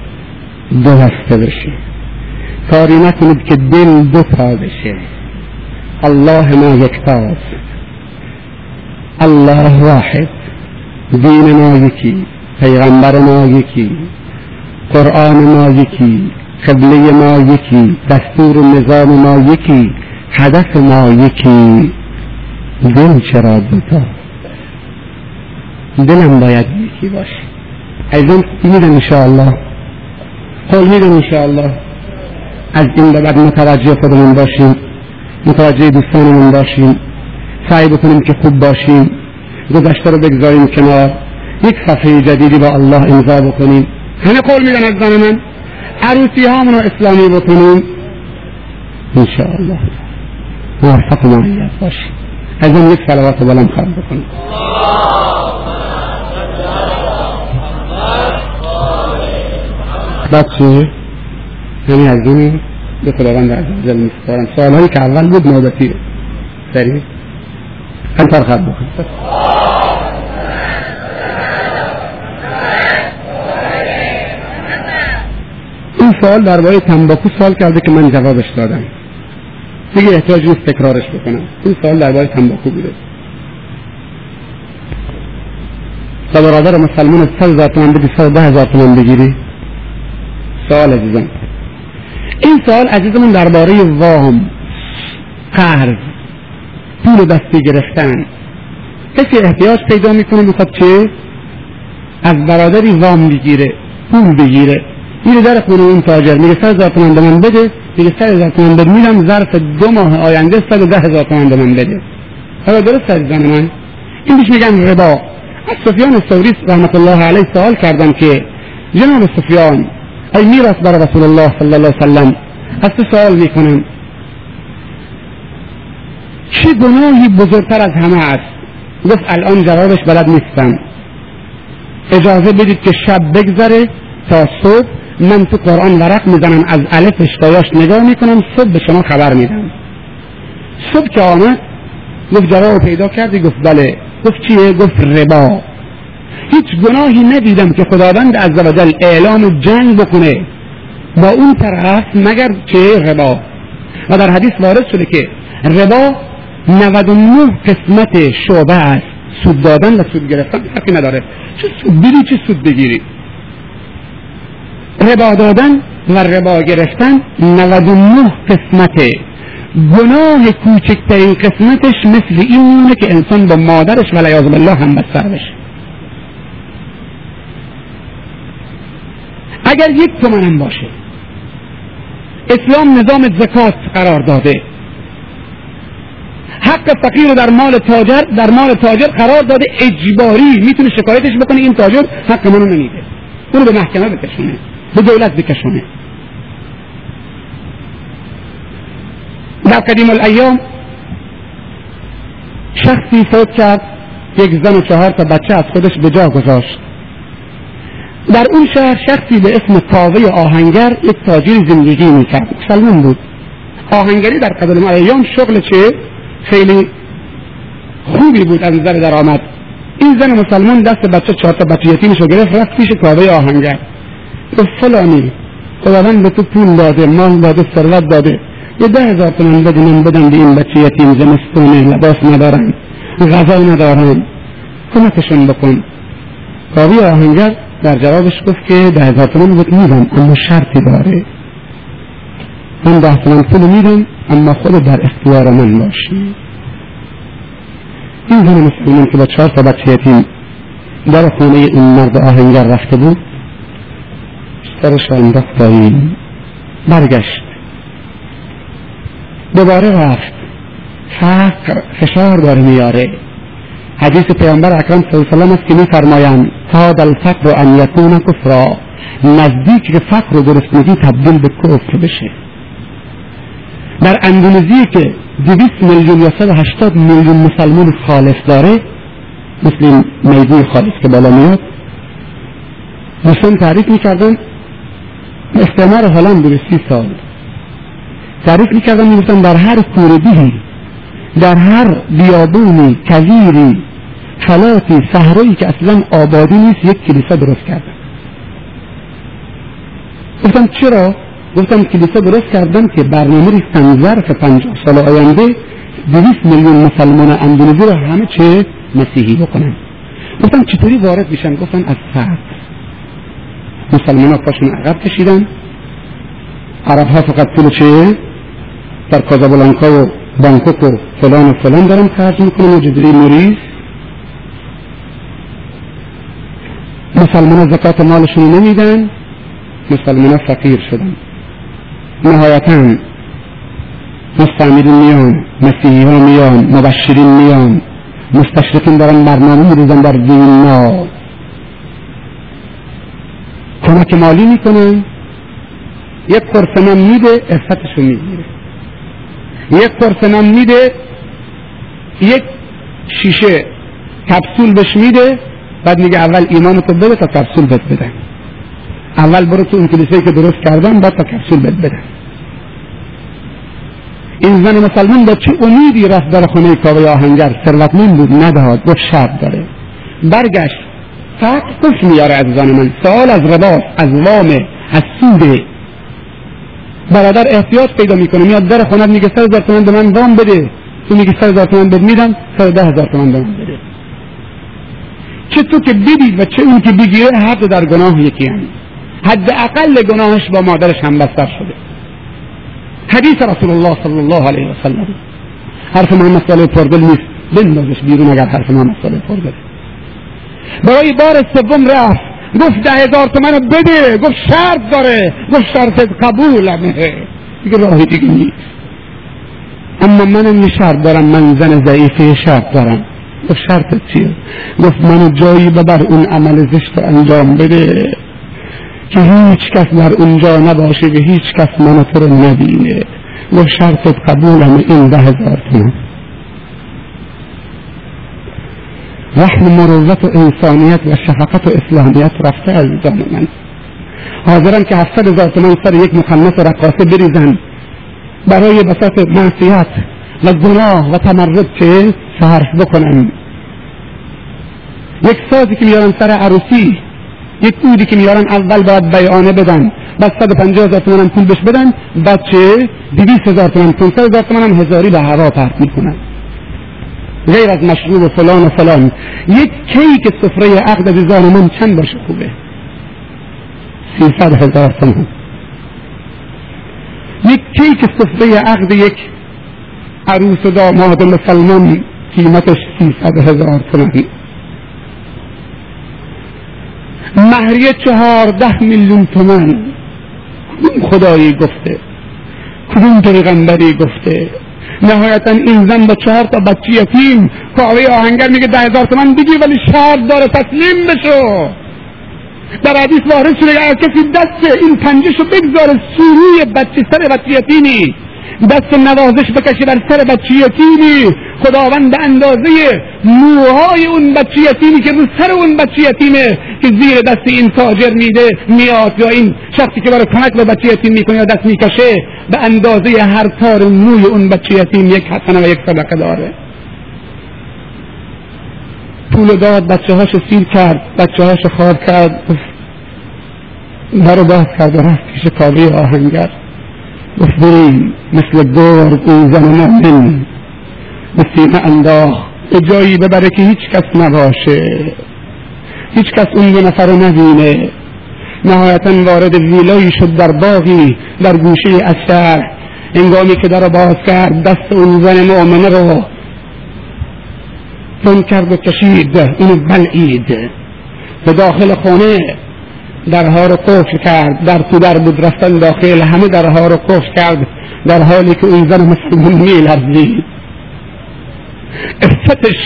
دو هسته بشه. کاری نکنید که دل دو تا الله ما یکتاست الله واحد. دین ما یکی. پیغمبر ما یکی. قرآن ما یکی قبله ما یکی دستور نظام ما یکی هدف ما یکی. دل چرا دوتا؟ دلم باید یکی باشه. ایزان میدن انشاءالله؟ قول میدن انشاءالله. از این به بعد متوجه خودمون باشیم متوجه دوستانمون باشیم سعی بکنیم که خوب باشیم گذشته رو بگذاریم کنار یک صفحه جدیدی با الله امضا بکنیم. همه قول میدن از زن من؟ عروسی هامون رو اسلامی بکنیم؟ انشاءالله. موفق و معید باشیم از اون یک سلوات بلند خواهد بکنیم بعد؟ همین از اون به خداوند عزیزل میسپارم. سوالهایی که اول بود نوبتی سریع انتر خواهد بکنیم این سوال درباره تنباکو سوال کرده که من جوابش دادم. دیگه احتیاج نیست تکرارش بکنم. این سوال درباره تنباکو بوده. و برادر مسلمان صد هزار تومن بدی صد ده هزار تومن بگیری. سوال عزیزم. این سوال عزیزمون درباره وام قرض پول دستی گرفتن. کسی احتیاج پیدا می‌کنه می‌خواد چه؟ از برادری وام بگیره پول بگیره. میره در خونه اون تاجر میگه صد هزار تومن به من بده میگه صد هزار تومن بده میدم ظرف دو ماه آینده صد ده هزار تومن به من بده. حالا درست عزیزان من. این بیش میگن ربا. از سفیان الثوری رحمت الله علیه سوال کردم که جناب سفیان ای میراث بر رسول الله صلی الله علیه وسلم از تو سوال می‌کنم. چه گناهی بزرگتر از همه است؟ گفت الان جوابش بلد نیستم. اجازه بدید که شب بگذره تا صبح من تو قرآن ورق می‌زنم از الفش تا یاش نگاه می‌کنم صبح به شما خبر میدم. صبح که آمد گفت جواب پیدا کردی گفت بله. گفت چیه؟ گفت ربا. هیچ گناهی ندیدم که خداوند عزوجل اعلام جنگ بکنه. با اون طرف مگر چه ربا؟ و در حدیث وارد شده که ربا 99 قسمت شعبه است. سود دادن و سود گرفتن فرقی نداره. چه سود؟ بری چه سود بگیری؟ ربا دادن و ربا گرفتن 99 قسمته گناه کوچکترین قسمتش مثل این مونه که انسان با مادرش و بالله هم بستر بشه. اگر یک تومنم باشه اسلام نظام زکات قرار داده. حق فقیر رو در مال تاجر در مال تاجر قرار داده اجباری می‌تونه شکایتش بکنه این تاجر حق منو نمیده. اونو به محکمه بکشونه. به دولت بکشونه. در قدیم الایام شخصی فوت کرد یک زن و چهار تا بچه از خودش به جا گذاشت. در اون شهر شخصی به اسم کاوه آهنگر یک تاجر زندگی می‌کرد. مسلمان بود. آهنگری در قدیم الایام شغل چه؟ خیلی خوبی بود از نظر درآمد. این زن مسلمان دست بچه چهار تا بچه یتیمش رو گرفت رفت پیش کاوه آهنگر. گفت فلانی خداوند به تو پول داده مال داده ثروت داده. یه ده هزار تومن بده من بدم به این بچه یتیم زمستونه لباس ندارن غذا ندارن کمکشون بکن. کاوی آهنگر در جوابش گفت که ده هزار تومن بود میدم اما شرطی داره. من ده تومن پول میدم اما خود در اختیار من باشی. این زن مسلمان که با چهار تا بچه یتیم در خونه این مرد آهنگر رفته بود سرش را انداخت پایین. برگشت. دوباره رفت. فقر فشار داره میاره. حدیث پیامبر اکرم صلی الله علیه است که میفرمایند کاد الفقر ان یکون کفرا نزدیک که فقر و گرسنگی تبدیل به کفر بشه. در اندونزی که دویست میلیون یا صد هشتاد میلیون مسلمان خالص داره مثل میدون خالص که بالا میاد دوستان تعریف می‌کردن استعمار هلند بوده سی سال. تعریف می‌کردن می‌گفتن در هر کوردی در هر بیابونی کویری فلاتی صحرایی که اصلا آبادی نیست یک کلیسا درست کردن گفتم چرا؟ گفتم کلیسا درست کردن که برنامه ریختن ظرف پنجاه سال آینده دویست میلیون مسلمان اندونزی رو همه چه مسیحی بکنن. گفتم چطوری وارد میشن گفتن از فرد. مسلمان ها پاشون عقب کشیدن. عرب ها فقط پول چه در کازابلانکا و بانکوک و فلان و فلان دارن خرج می‌کنن و جزیره موریس مسلمان زکات مالشون نمیدن. مسلمان فقیر شدن. نهایتا مستعمرین میان مسیحی ها میان مبشرین میان. مستشرقین دارن برنامه میریزن در وینا کمک مالی می‌کنن یک قرص میده رو می‌گیره. یک قرص میده یک شیشه کپسول بهش میده بعد میگه اول ایمانتو بده تا کپسول بهت بدن اول برو تو اون کلیسایی که درست کردن بعد تا کپسول بهت بدن این زن مسلمان با چه امیدی رفت در خونه کاوه آهنگر؟ ثروتمند بود نداد گفت شرط داره. برگشت. فقط کفر میاره از زن من. سوال از رباس از وام از سوده برادر احتیاط پیدا می‌کنه. میاد در خونه میگه سر هزار تومن به من وام بده. تو میگه سر هزار تومن بد میدم سر ده هزار تومن بده. چه تو که بدی و چه اون که بگیره حد در گناه یکی هم. حد اقل گناهش با مادرش هم بستر شده. حدیث رسول الله صلی الله علیه و سلم. حرف محمد صالح پرگل نیست. بندازش بیرون اگر حرف محمد صالح پرگل. برای بار سوم رفت. گفت ده هزار تومن بده. گفت شرط داره. گفت شرط قبولمه دیگه راهی دیگه نیست. اما منم یه شرط دارم. من زن ضعیفه شرط دارم. گفت شرط چیه؟ گفت منو جایی ببر اون عمل زشت انجام بده که هیچ کس در اونجا نباشه و هیچ کس منو تو رو نبینه و شرط قبولم این ده هزار تومن. رحم مروت و انسانیت و شفقت و اسلامیت رفته از جان من. حاضرم که هفتاد هزار تومن سر یک مخنث رقاصه بریزن برای بساط معصیت و گناه و تمرد چه صرف بکنن یک سازی که میارن سر عروسی یک اودی که میارن اول باید بیانه بدن بعد 150 هزار تومن پول بهش بدن بچه 200 هزار تومن 500 هزار تومن هم هزاری به هوا پرت می‌کنن غیر از مشروب و فلان و فلان. یک کیک سفره عقد عزیزان من چند باشه خوبه 300 هزار تومن یک کیک سفره عقد یک عروس و داماد مسلمان قیمتش 300 هزار تومن مهریه چهارده میلیون تومن کدوم خدایی گفته؟ کدوم پیغمبری گفته؟ نهایتا این زن با چهار تا بچه یتیم کاوه آهنگر میگه ده هزار تومن بگیر ولی شرط داره تسلیم بشو. در حدیث وارد شده اگر کسی دست این پنجشو بگذاره سوروی بچه سر بچه یتیمی دست نوازش بکشه بر سر بچه یتیمی خداوند به اندازه موهای اون بچه یتیمی که رو سر اون بچه یتیمه که زیر دست این تاجر میده میاد یا این شخصی که برای کمک به بچه یتیم می‌کنه یا دست می‌کشه به اندازه هر تار موی اون بچه یتیم یک حسنه و یک صدقه داره. پول داد بچه هاش سیر کرد بچه هاش خواب کرد. در باز کرد و رفت پیش آهنگر. گفت بریم مثل گرگ اون زن مؤمن به سینه انداخت به جایی ببره که هیچ کس نباشه. هیچ کس اون دو نفر رو نبینه. نهایتا وارد ویلایی شد در باغی در گوشه شهر انگامی که در باز کرد دست اون زن مؤمنه رو. تون کرد و کشید. اونو بلعید. به داخل خونه درها رو قفل کرد. در تو در بود رفتن داخل همه درها رو قفل کرد. در حالی که اون زن مسلمان میلرزید. افتتش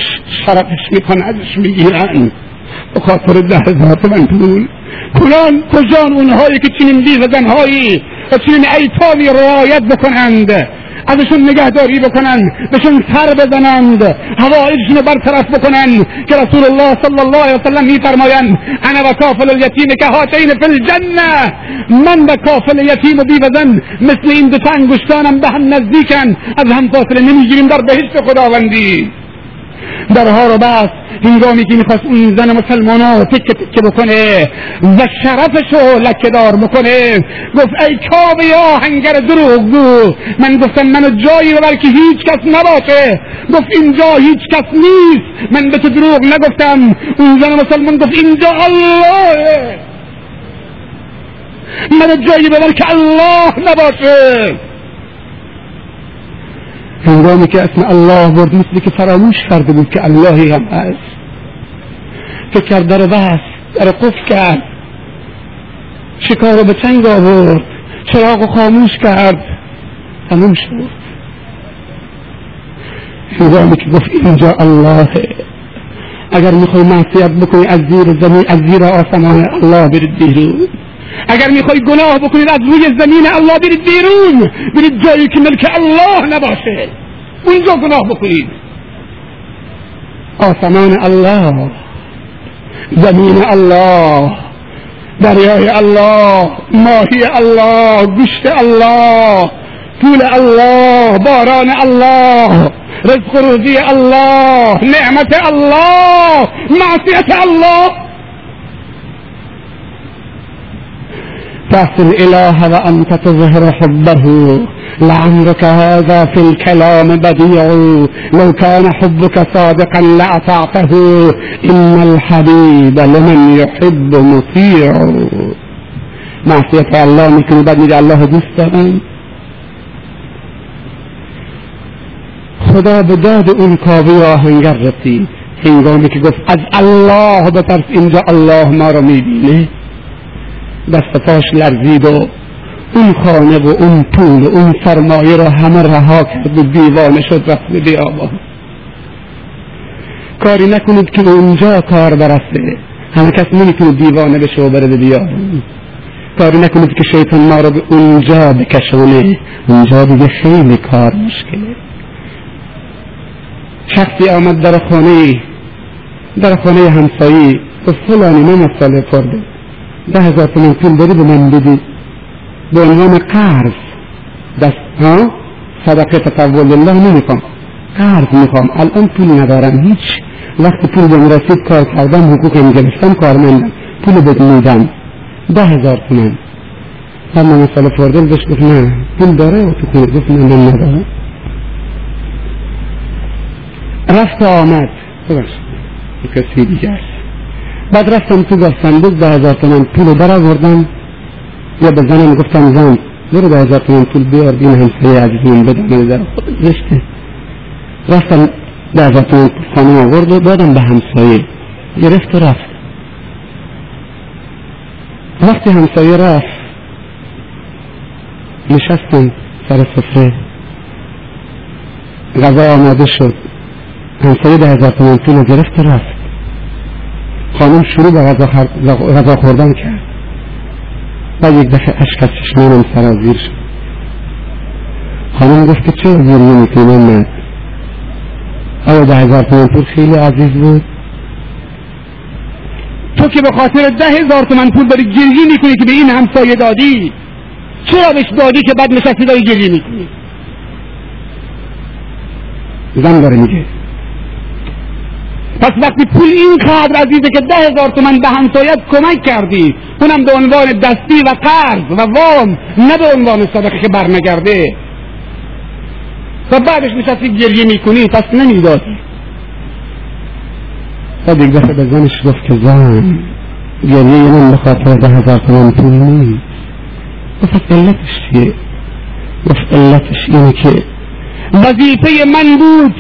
شرفش میکن ازش می‌گیرن. به خاطر ده هزار تومن پول. کلان کجان اونهایی که چنین بیوزنهایی و چنین ایتامی رعایت بکنند؟ ازشون نگهداری بکنن بهشون سر بزنند هوایجشون برطرف بکنن که رسول الله صلی الله علیه وسلم میفرمایند انا و کافل الیتیم که هاتین فی الجنه من و کافل یتیم و بیوزن مثل این دو انگشتانم به هم نزدیکن از هم فاصله نمی‌گیریم در بهشت خداوندی. درها رو بست هنگامی که می‌خواست اون زن مسلمان ها تکه تکه بکنه و شرفشو لکه دار بکنه گفت ای کابه آهنگر دروغ گو. من گفتم منو جایی ببر که هیچ کس نباشه. گفت اینجا هیچ کس نیست. من به تو دروغ نگفتم. اون زن مسلمان گفت اینجا الله. منو جایی ببر که الله نباشه. هنگامی که اسم الله برد مثلی که فراموش کرده بود که اللهی هم هست فکر در بست در قفل کرد. شکار به چنگ آورد. چراغ خاموش کرد. تموم شد. هنگامی که گفت اینجا الله. اگر می‌خوای معصیت بکنی از زیر زمین از زیر آسمان الله برید بیرون. اگر می‌خوای گناه بکنید از روی زمین الله برید بیرون. برید جایی که ملک الله نباشه. اونجا گناه بکنید. آسمان الله زمین الله دریای الله ماهی الله گوشت الله پول الله باران الله رزق روزی الله نعمت الله معصیت الله. تعصي الإله وأنت تظهر حبه. لعمرك هذا في الكلام بديع. لو كان حبك صادقا لأطعته إن الحبيب لمن يحب مطيع. معصية الله میکنی بعد الله دوست خدا به داد اون کاوه آهنگر رسید هنگامی که گفت از الله بترس اینجا الله ما رو میبینه. دست پاش لرزید و اون خانه و اون پول و اون سرمایه را همه رها کرد و دیوانه شد رفت به بیابان. کاری نکنید که اونجا کار برسه همه کس نمی‌تونه دیوانه بشه و بره به بیابان. کاری نکنید که شیطان ما رو به اونجا بکشونه. اونجا دیگه خیلی کار مشکله شخصی آمد در خانه در خانه همسایی. گفت فلانی من مسئله کرده ده هزار تومن پول داری به من بدی. به عنوان قرض. دست ها صدقه تقول الله نمی‌خوام. قرض می‌خوام. الان پول ندارم. هیچ وقتی پول بهم رسید کار کردم حقوقم گرفتم کارمندم پول بد میدم. ده هزار تومن بعد من فردل بهش گفت نه. پول داره؟ و تو کنه گفت نه من ندارم. رفت آمد. ببخش کسی دیگه است بعد رفتم تو صندوق ده هزار تومن پول در آوردم یا به زنم گفتم زن برو ده هزار تومن پول بیار این همسایه عزیزم بدم در خود زشته. رفتم ده هزار تومن پول خانم آورد و دادم به همسایه. گرفت و رفت. وقتی همسایه رفت نشستم سر سفره. غذا آماده شد. همسایه ده هزار تومن پول رو گرفت و رفت. خانم شروع به غذا, غذا خوردن کرد. و یک دفعه اشک از چشمانم سرازیر شد. خانم گفت که چه گریه می‌کنی من آیا ده هزار تومن پول خیلی عزیز بود؟ تو که به خاطر ده هزار تومن پول داری گریه می‌کنی که به این همسایه دادی چرا بهش دادی که بعد نشستی داری گریه می‌کنی؟ زن داره میگه. پس وقتی پول اینقدر عزیزه که ده هزار تومن به همسایت کمک کردی اونم به عنوان دستی و قرض و وام نه به عنوان صدقه که برنگرده. و بعدش نشستی گریه می‌کنی پس نمی‌دادی بعد یک دفعه به زنش گفت که زن گریه من به خاطر ده هزار تومن پول نیست. گفت علتش چیه؟ گفت علتش اینه که وظیفه من بود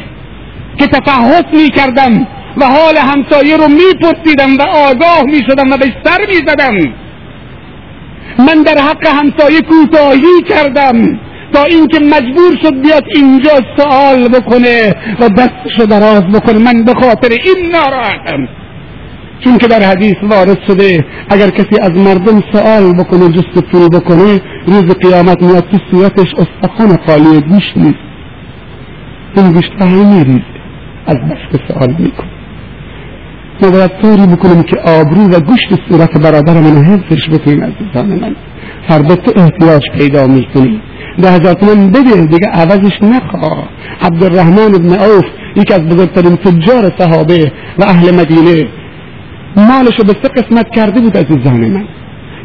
که تفحص می کردم و حال همسایه رو میپرسیدم و آگاه می‌شدم و به سر می‌زدم. من در حق همسایه کوتاهی کردم تا اینکه مجبور شد بیاد اینجا سوال بکنه و دستشو دراز بکنه. من به خاطر این ناراحتم. چون که در حدیث وارد شده اگر کسی از مردم سوال بکنه جست پول بکنه روز قیامت میاد تو صورتش استخوان خالی گوش نیست. این گوشت میریزه از بس سوال می‌کنه. ما باید طوری بکنیم که آبرو و گوشت صورت برادر من حفظش بکنیم از زن من. فردا تو احتیاج پیدا می‌کنی ده هزار تومن بده دیگه عوضش نخواه عبدالرحمن ابن عوف یکی از بزرگترین تجار صحابه و اهل مدینه مالشو به سه قسمت کرده بود از زن من.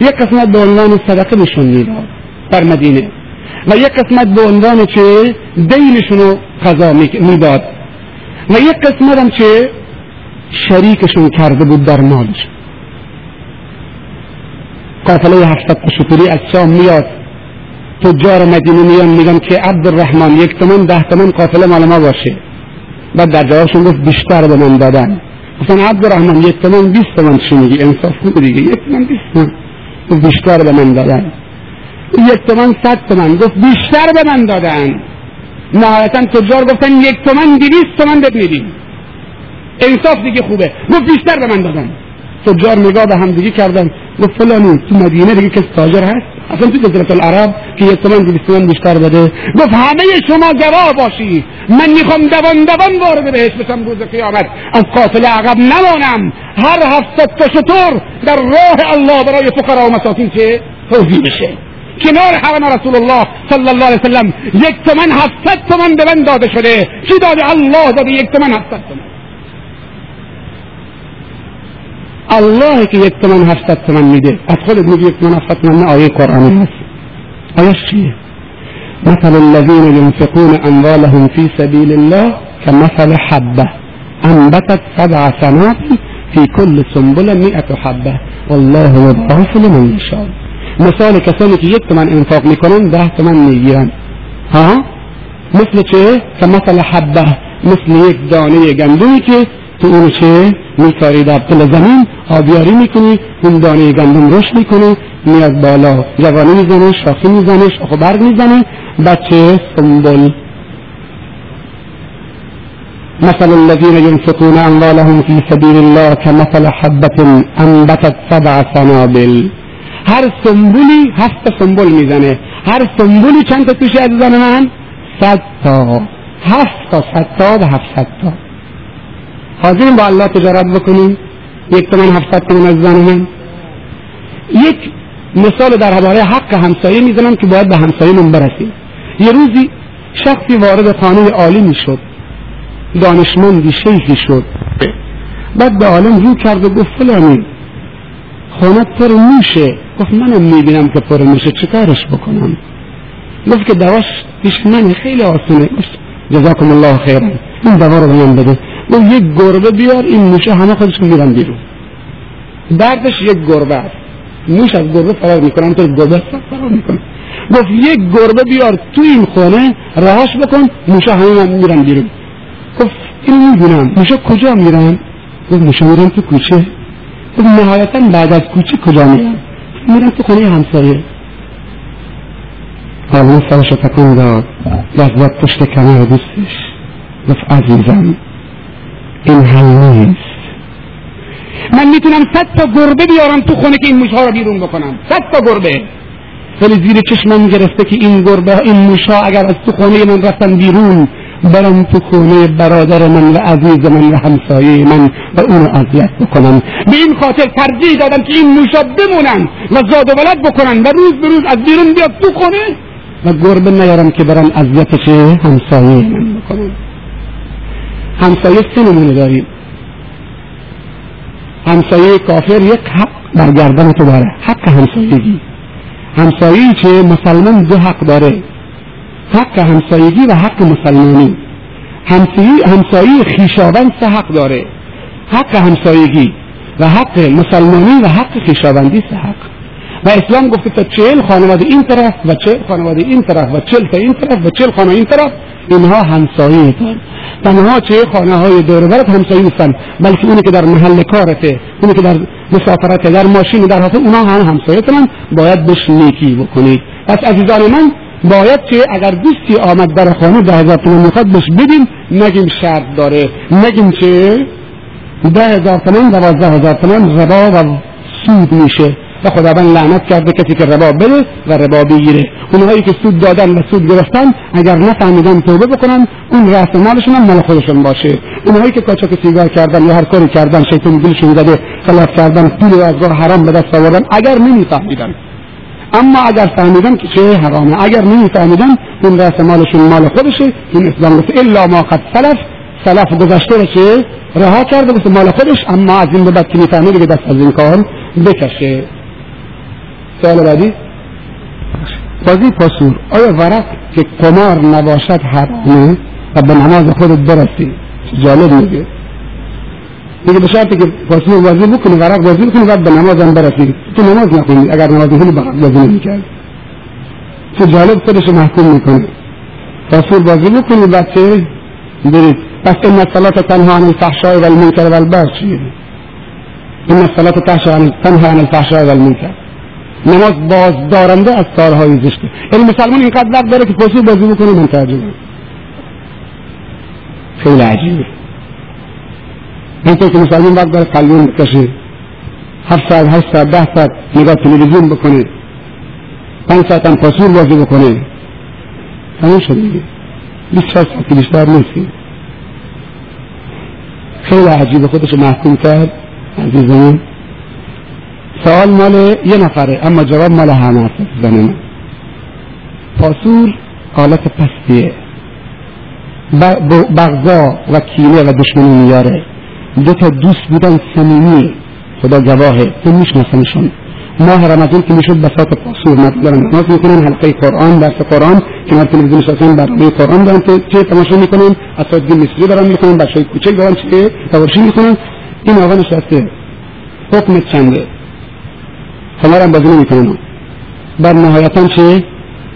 یک قسمت به عنوان صدقه نشون می‌داد در مدینه و یک قسمت به عنوان چه؟ دینشونو قضا می‌داد. و یک قسمت هم چه؟ شریکشون کرده بود در مالش قافله هفتاد شطوری از شام میاد. تجار مدینه میان میگن که عبدالرحمن یک تومن ده تومن قافله مال ما باشه. بعد در جوابشون گفت بیشتر به من دادن. گفتن عبدالرحمن یک تومن بیست تومن چی میگی؟ انصاف خوب دیگه؟ یک تومن بیست تومن گفت بیشتر به من دادن. یک تومن صد تومن گفت بیشتر به من دادن. نهایتا تجار گفتن یک تومن دویست تومن بد انصاف دیگه خوبه. گفت بیشتر به من دادن. تجار نگاه به هم دیگه کردن. گفت فلانی تو مدینه دیگه کسی تاجر هست؟ اصلا تو جزیره العرب که یک تومن دویست تومن بیشتر بده. گفت همه شما گواه باشی. من می‌خوام دوان دوان وارد بهش بشم روز قیامت. از قافل عقب نمانم. هر هفتصد تا شطور در راه الله برای فقرا و مساکین چه توضیح بشه. کنار حرم رسول الله صلی الله علیه وسلم یک تومن هفتصد تومن به من داده شده. چی داده؟ الله داده یک تومن هفتصد تومن. الله که یک تومن هفتصد تومن میده. از خودت میگی یک تومن هفتصد تومن آیه قرآنی. هست آیه چیه؟ مثل الذين ينفقون أموالهم في سبيل الله كمثل حبة. أنبتت سبع سنابل في كل سنبلة مئة حبة. والله يضاعف لمن يشاء مثال کسانی که یک تومن انفاق میکنن ده تومن میگیرن. ها؟ مثل چه؟ که مثل حبة. مثل یک دانه گندمی که تو اون چه میکاری در دل زمین؟ آبیاری می‌کنی اون دانه گندم رشد می‌کنه میاد بالا جوانی می‌زنه شاخی می‌زنه شاخ برگ می‌زنه بچه سنبل. مثل الذين ينفقون أموالهم في سبيل الله كمثل حبة أنبتت سبع سنابل. هر سنبولی هفت سنبول می‌زنه. هر سنبولی چند تا توشه عزیزان من؟ صد تا. هفت تا صد تا و هفتصد تا. حاضرین با الله تجارت بکنیم. یک تومن هفتصد تومن عزیزان من یک مثال در باره حق همسایه می‌زنم که باید به همسایهمون برسیم. یه روزی شخصی وارد خانه عالی می‌شد. دانشمندی شیخی شد. بعد به عالم رو کرد و گفت فلانی خانه پر موشه. گفت منم می‌بینم که پر موشه چیکارش بکنم؟ گفت که دواش پیش من خیلی آسونه. گفت جزاکم الله خیرا این دوا رو به من بده. گفت یک گربه بیار این موشه همه خودش میرن بیرون. دردش یک گربه است. موش از گربه فرار می‌کنن تو گربه فرار می‌کنه. گفت یک گربه بیار تو این خانه رهاش بکن موشه همه میرن بیرون. گفت این می‌دونم. موشه کجا میرن؟ گفت موشه میرن تو کوچه. گفت نهایتا بعد از کوچه کجا میرن؟ میرن تو خونه همسایه. حالا سرش تکون داد. لذت پشت کمر دوستش. گفت عزیزم این حل نیست. من می‌تونم صد تا گربه بیارم تو خونه که این موشها رو بیرون بکنم. صد تا گربه. ولی زیر چشمم گرفته که این گربه این موشها اگر از تو خونه من رفتن بیرون برم تو خونه برادر من و عزیز من و همسایه من و اونو اذیت بکنم. به این خاطر ترجیح دادم که این موشا بمونن و زاد و ولد بکنن و روز به روز از بیرون بیاد تو خونه و گربه نیارم که برن اذیت همسایه من بکنن همسایه سه نمونه داریم. همسایه کافر یک حق بر گردن تو داره. حق همسایگی. همسایه چه مسلمان دو حق داره. حق همسایگی و حق مسلمانی. همسایه, همسایه خیشاوند سه حق داره. حق همسایگی و حق مسلمانی و حق خیشاوندی سه حق. و اسلام گفته تا چهل خانواده این طرف و چهل خانواده این طرف و چهل تا این طرف و چهل خانه این طرف اینها همسایه تن تنها چه خانه های دور برات همسایه نیستن بلکه اونی که در محل کارته اونی که در مسافرته در ماشین در حاصل اونها هم همسایه تنن باید بهش نیکی بکنید. پس عزیزان من باید که اگر دوستی آمد در خانه ده هزار تومن می‌خواد بهش بدیم. نگیم شرط داره. نگیم که ده هزار تومن دوازده هزار تومن ربا و سود میشه. و خداوند لعنت کرده کسی که ربا بده و ربا بگیره. اونهایی که سود دادن و سود گرفتن اگر نفهمیدن توبه بکنن اون رأس مالشون هم مال خودشون باشه. اونهایی که قاچاق سیگار کردن یا هر کاری کردن شیطان گولشون زده خلاف کردن پول از راه حرام به دست آوردن اگر نمیفهمیدن. اما اگر فهمیدن که چه حرامه اگر نمیفهمیدن اون رأس مالشون مال خودشه. این اسلام گفت الا ما قد سلف. سلف گذشته رو چه؟ رها کرده گفت مال خودش. اما از این به بعد که می‌فهمه دیگه دست از این کار بکشه. سوال بعدی؟ بازی پاسور. آیا ورق که قمار نباشد حرامه و به نماز خودت برسی؟ جالب میگه. دیگه به شرطی که پاسور بازی بکنی ورق بازی بکنی بعد به نماز هم برسی. تو نماز نخونی. اگر نماز خونی بازی نمی‌کرد چه جالب خودش محکوم می‌کنه پاسور بازی بکنی بعد چه برید. پس این الصلاة تنها عن الفحشاء والمنکر والبغي چیه؟ این الصلاة تنها عن الفحشاء والمنکر نماز باز دارنده از کارهای زشته. یعنی مسلمان اینقدر وقت داره که پاسور بازی بکنه من ترجمه خیلی عجیبه. اینطور که مسلمان باید برای قلبون بکشه هفت ساعت هشت ساعت ده ساعت نگاه تلویزیون بکنه پنج ساعت هم پاسور بازی بکنه تموم شد دیگه. بیست چهار ساعت بیشتر نیستی خیلی عجیبه. خودش محکوم کرد. عزیزمون. سوال مال یه نفره اما جواب مال همه هست زن پاسور آلت پستیه. بغضا و کینه و دشمنی میاره. دو تا دوست بودن صمیمی. خدا گواهه تو میشناسنشون ماه رمضان که می‌شد بساط پاسور مطلب نماز می‌کنن حلقه قرآن درس قرآن کنار تلویزیون نشستن برنامه قرآن دارن چه تماشا می‌کنن اساتید مصری دارن می‌کنن بچهای کوچک دارن چه تورشی می‌کنن. این آقا نشسته. حکم چنده؟ هم بازی نمی‌کنن بر نهایتا چه؟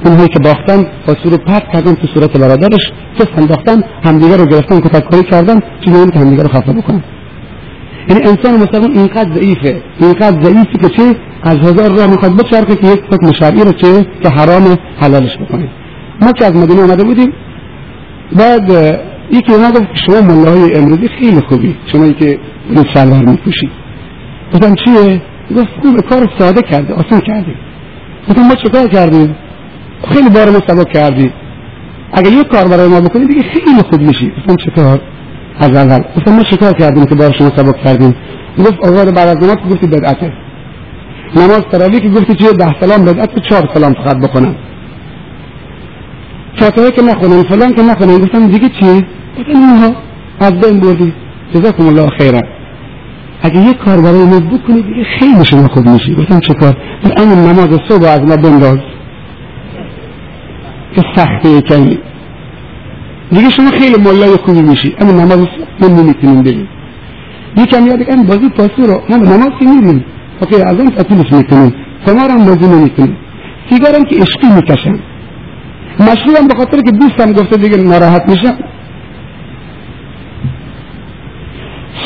اونهایی که باختن پاسور رو پرت کردن تو صورت برادرش تو انداختن همدیگه رو گرفتن کتککاری کردن چون که همدیگه رو خفه بکنن. یعنی انسان مسلمان اینقدر ضعیفه اینقدر ضعیفه که چه؟ از هزار راه می‌خواد بچرخه که یک حکم شرعی رو چه؟ که حرام حلالش بکنه. ما که از مدینه آمده بودیم بعد یکی اومد گفت شما ملاهای امروزی خیلی خوبی شما که بود شلوار میپوشید گفتم چیه؟ گفت خوبه کار ساده کرده آسان کرده. گفتم ما چه کردیم؟ خیلی بار ما سبک کردی اگه یک کار برای ما بکنی دیگه خیلی خوب میشی. گفتم چه کار از اول. گفتم ما چه کردیم که بار شما سبک کردیم؟ گفت اول بعد از نماز گفتی بدعته. نماز تراویح که گفتی چیه؟ ده سلام بدعت چهار سلام فقط بکنم فاتحه که نخونن فلان که نخونن گفتم دیگه چی؟ گفتم اینها. از بین بردی. جزاکم الله خیرا. اگه یک کار برای ما بکنی دیگه خیلی شما خوب میشی. گفتم چه کار؟ همین نماز صبح از ما بنداز. که سخته کمی. دیگه شما خیلی ملای خوبی میشی. اما نماز من نمی‌تونیم بریم. یکم یاد این بازی پاسو رو ما نماز که میریم اوکی از اون تعطیلش می‌کنیم قمار هم بازی نمی‌کنیم سیگار که عشقی می‌کشم مشروع هم به خاطر که دوستم گفته دیگه ناراحت میشم.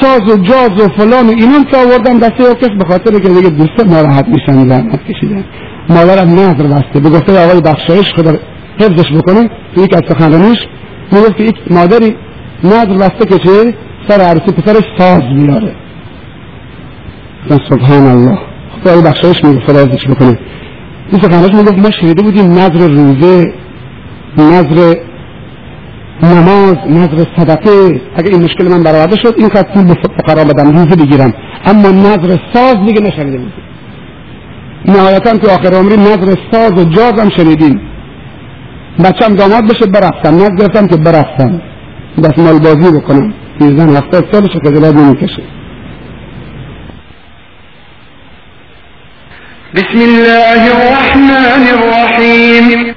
ساز و جاز و فلان و اینم که آوردم دسته و کس به خاطر که دیگه دوست ناراحت میشن زحمت کشیدن. مادرم نظر بسته. به گفته آقای بخشایش خدا حفظش بکنه. تو یک از سخنرانیش می‌گفت که یک مادری نظر بسته چه؟ سر عروسی پسرش ساز میاره سبحان الله خدای بخشایش میگه خدا حفظش بکنه. این سخنرانیش می‌گفت ما شنیده بودیم نظر روزه نظر نماز نظر صدقه اگه این مشکل من برآورده شد این که پول به فقرا بدم روزه بگیرم. اما نظر ساز دیگه نشنیده نهایتا تو آخر عمری نظر ساز و جاز هم شنیدیم. بچم داماد بشه برفتم نظر گرفتم که برفتم دست مال بازی بکنم. سیزن هفتاد سالش خجالت نمی‌کشه. بسم الله الرحمن الرحيم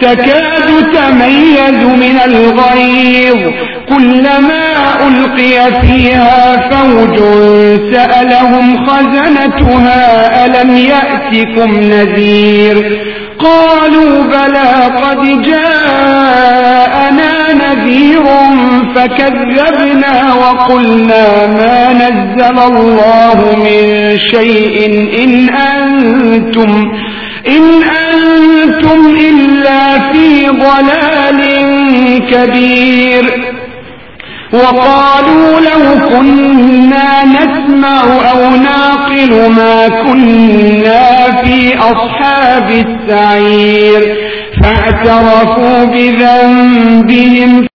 تكاد تميز من الغيظ. كلما ألقي فيها فوج سألهم خزنتها ألم يأتكم نذير؟ قالوا بلى قد جاءنا نذير فكذبنا وقلنا ما نزل الله من شيء إن أنت أنتم أنتم إلا في ضلال كبير. وقالوا لو كنا نسمع أو نعقل ما كنا في أصحاب السعير فاعترفوا بذنبهم.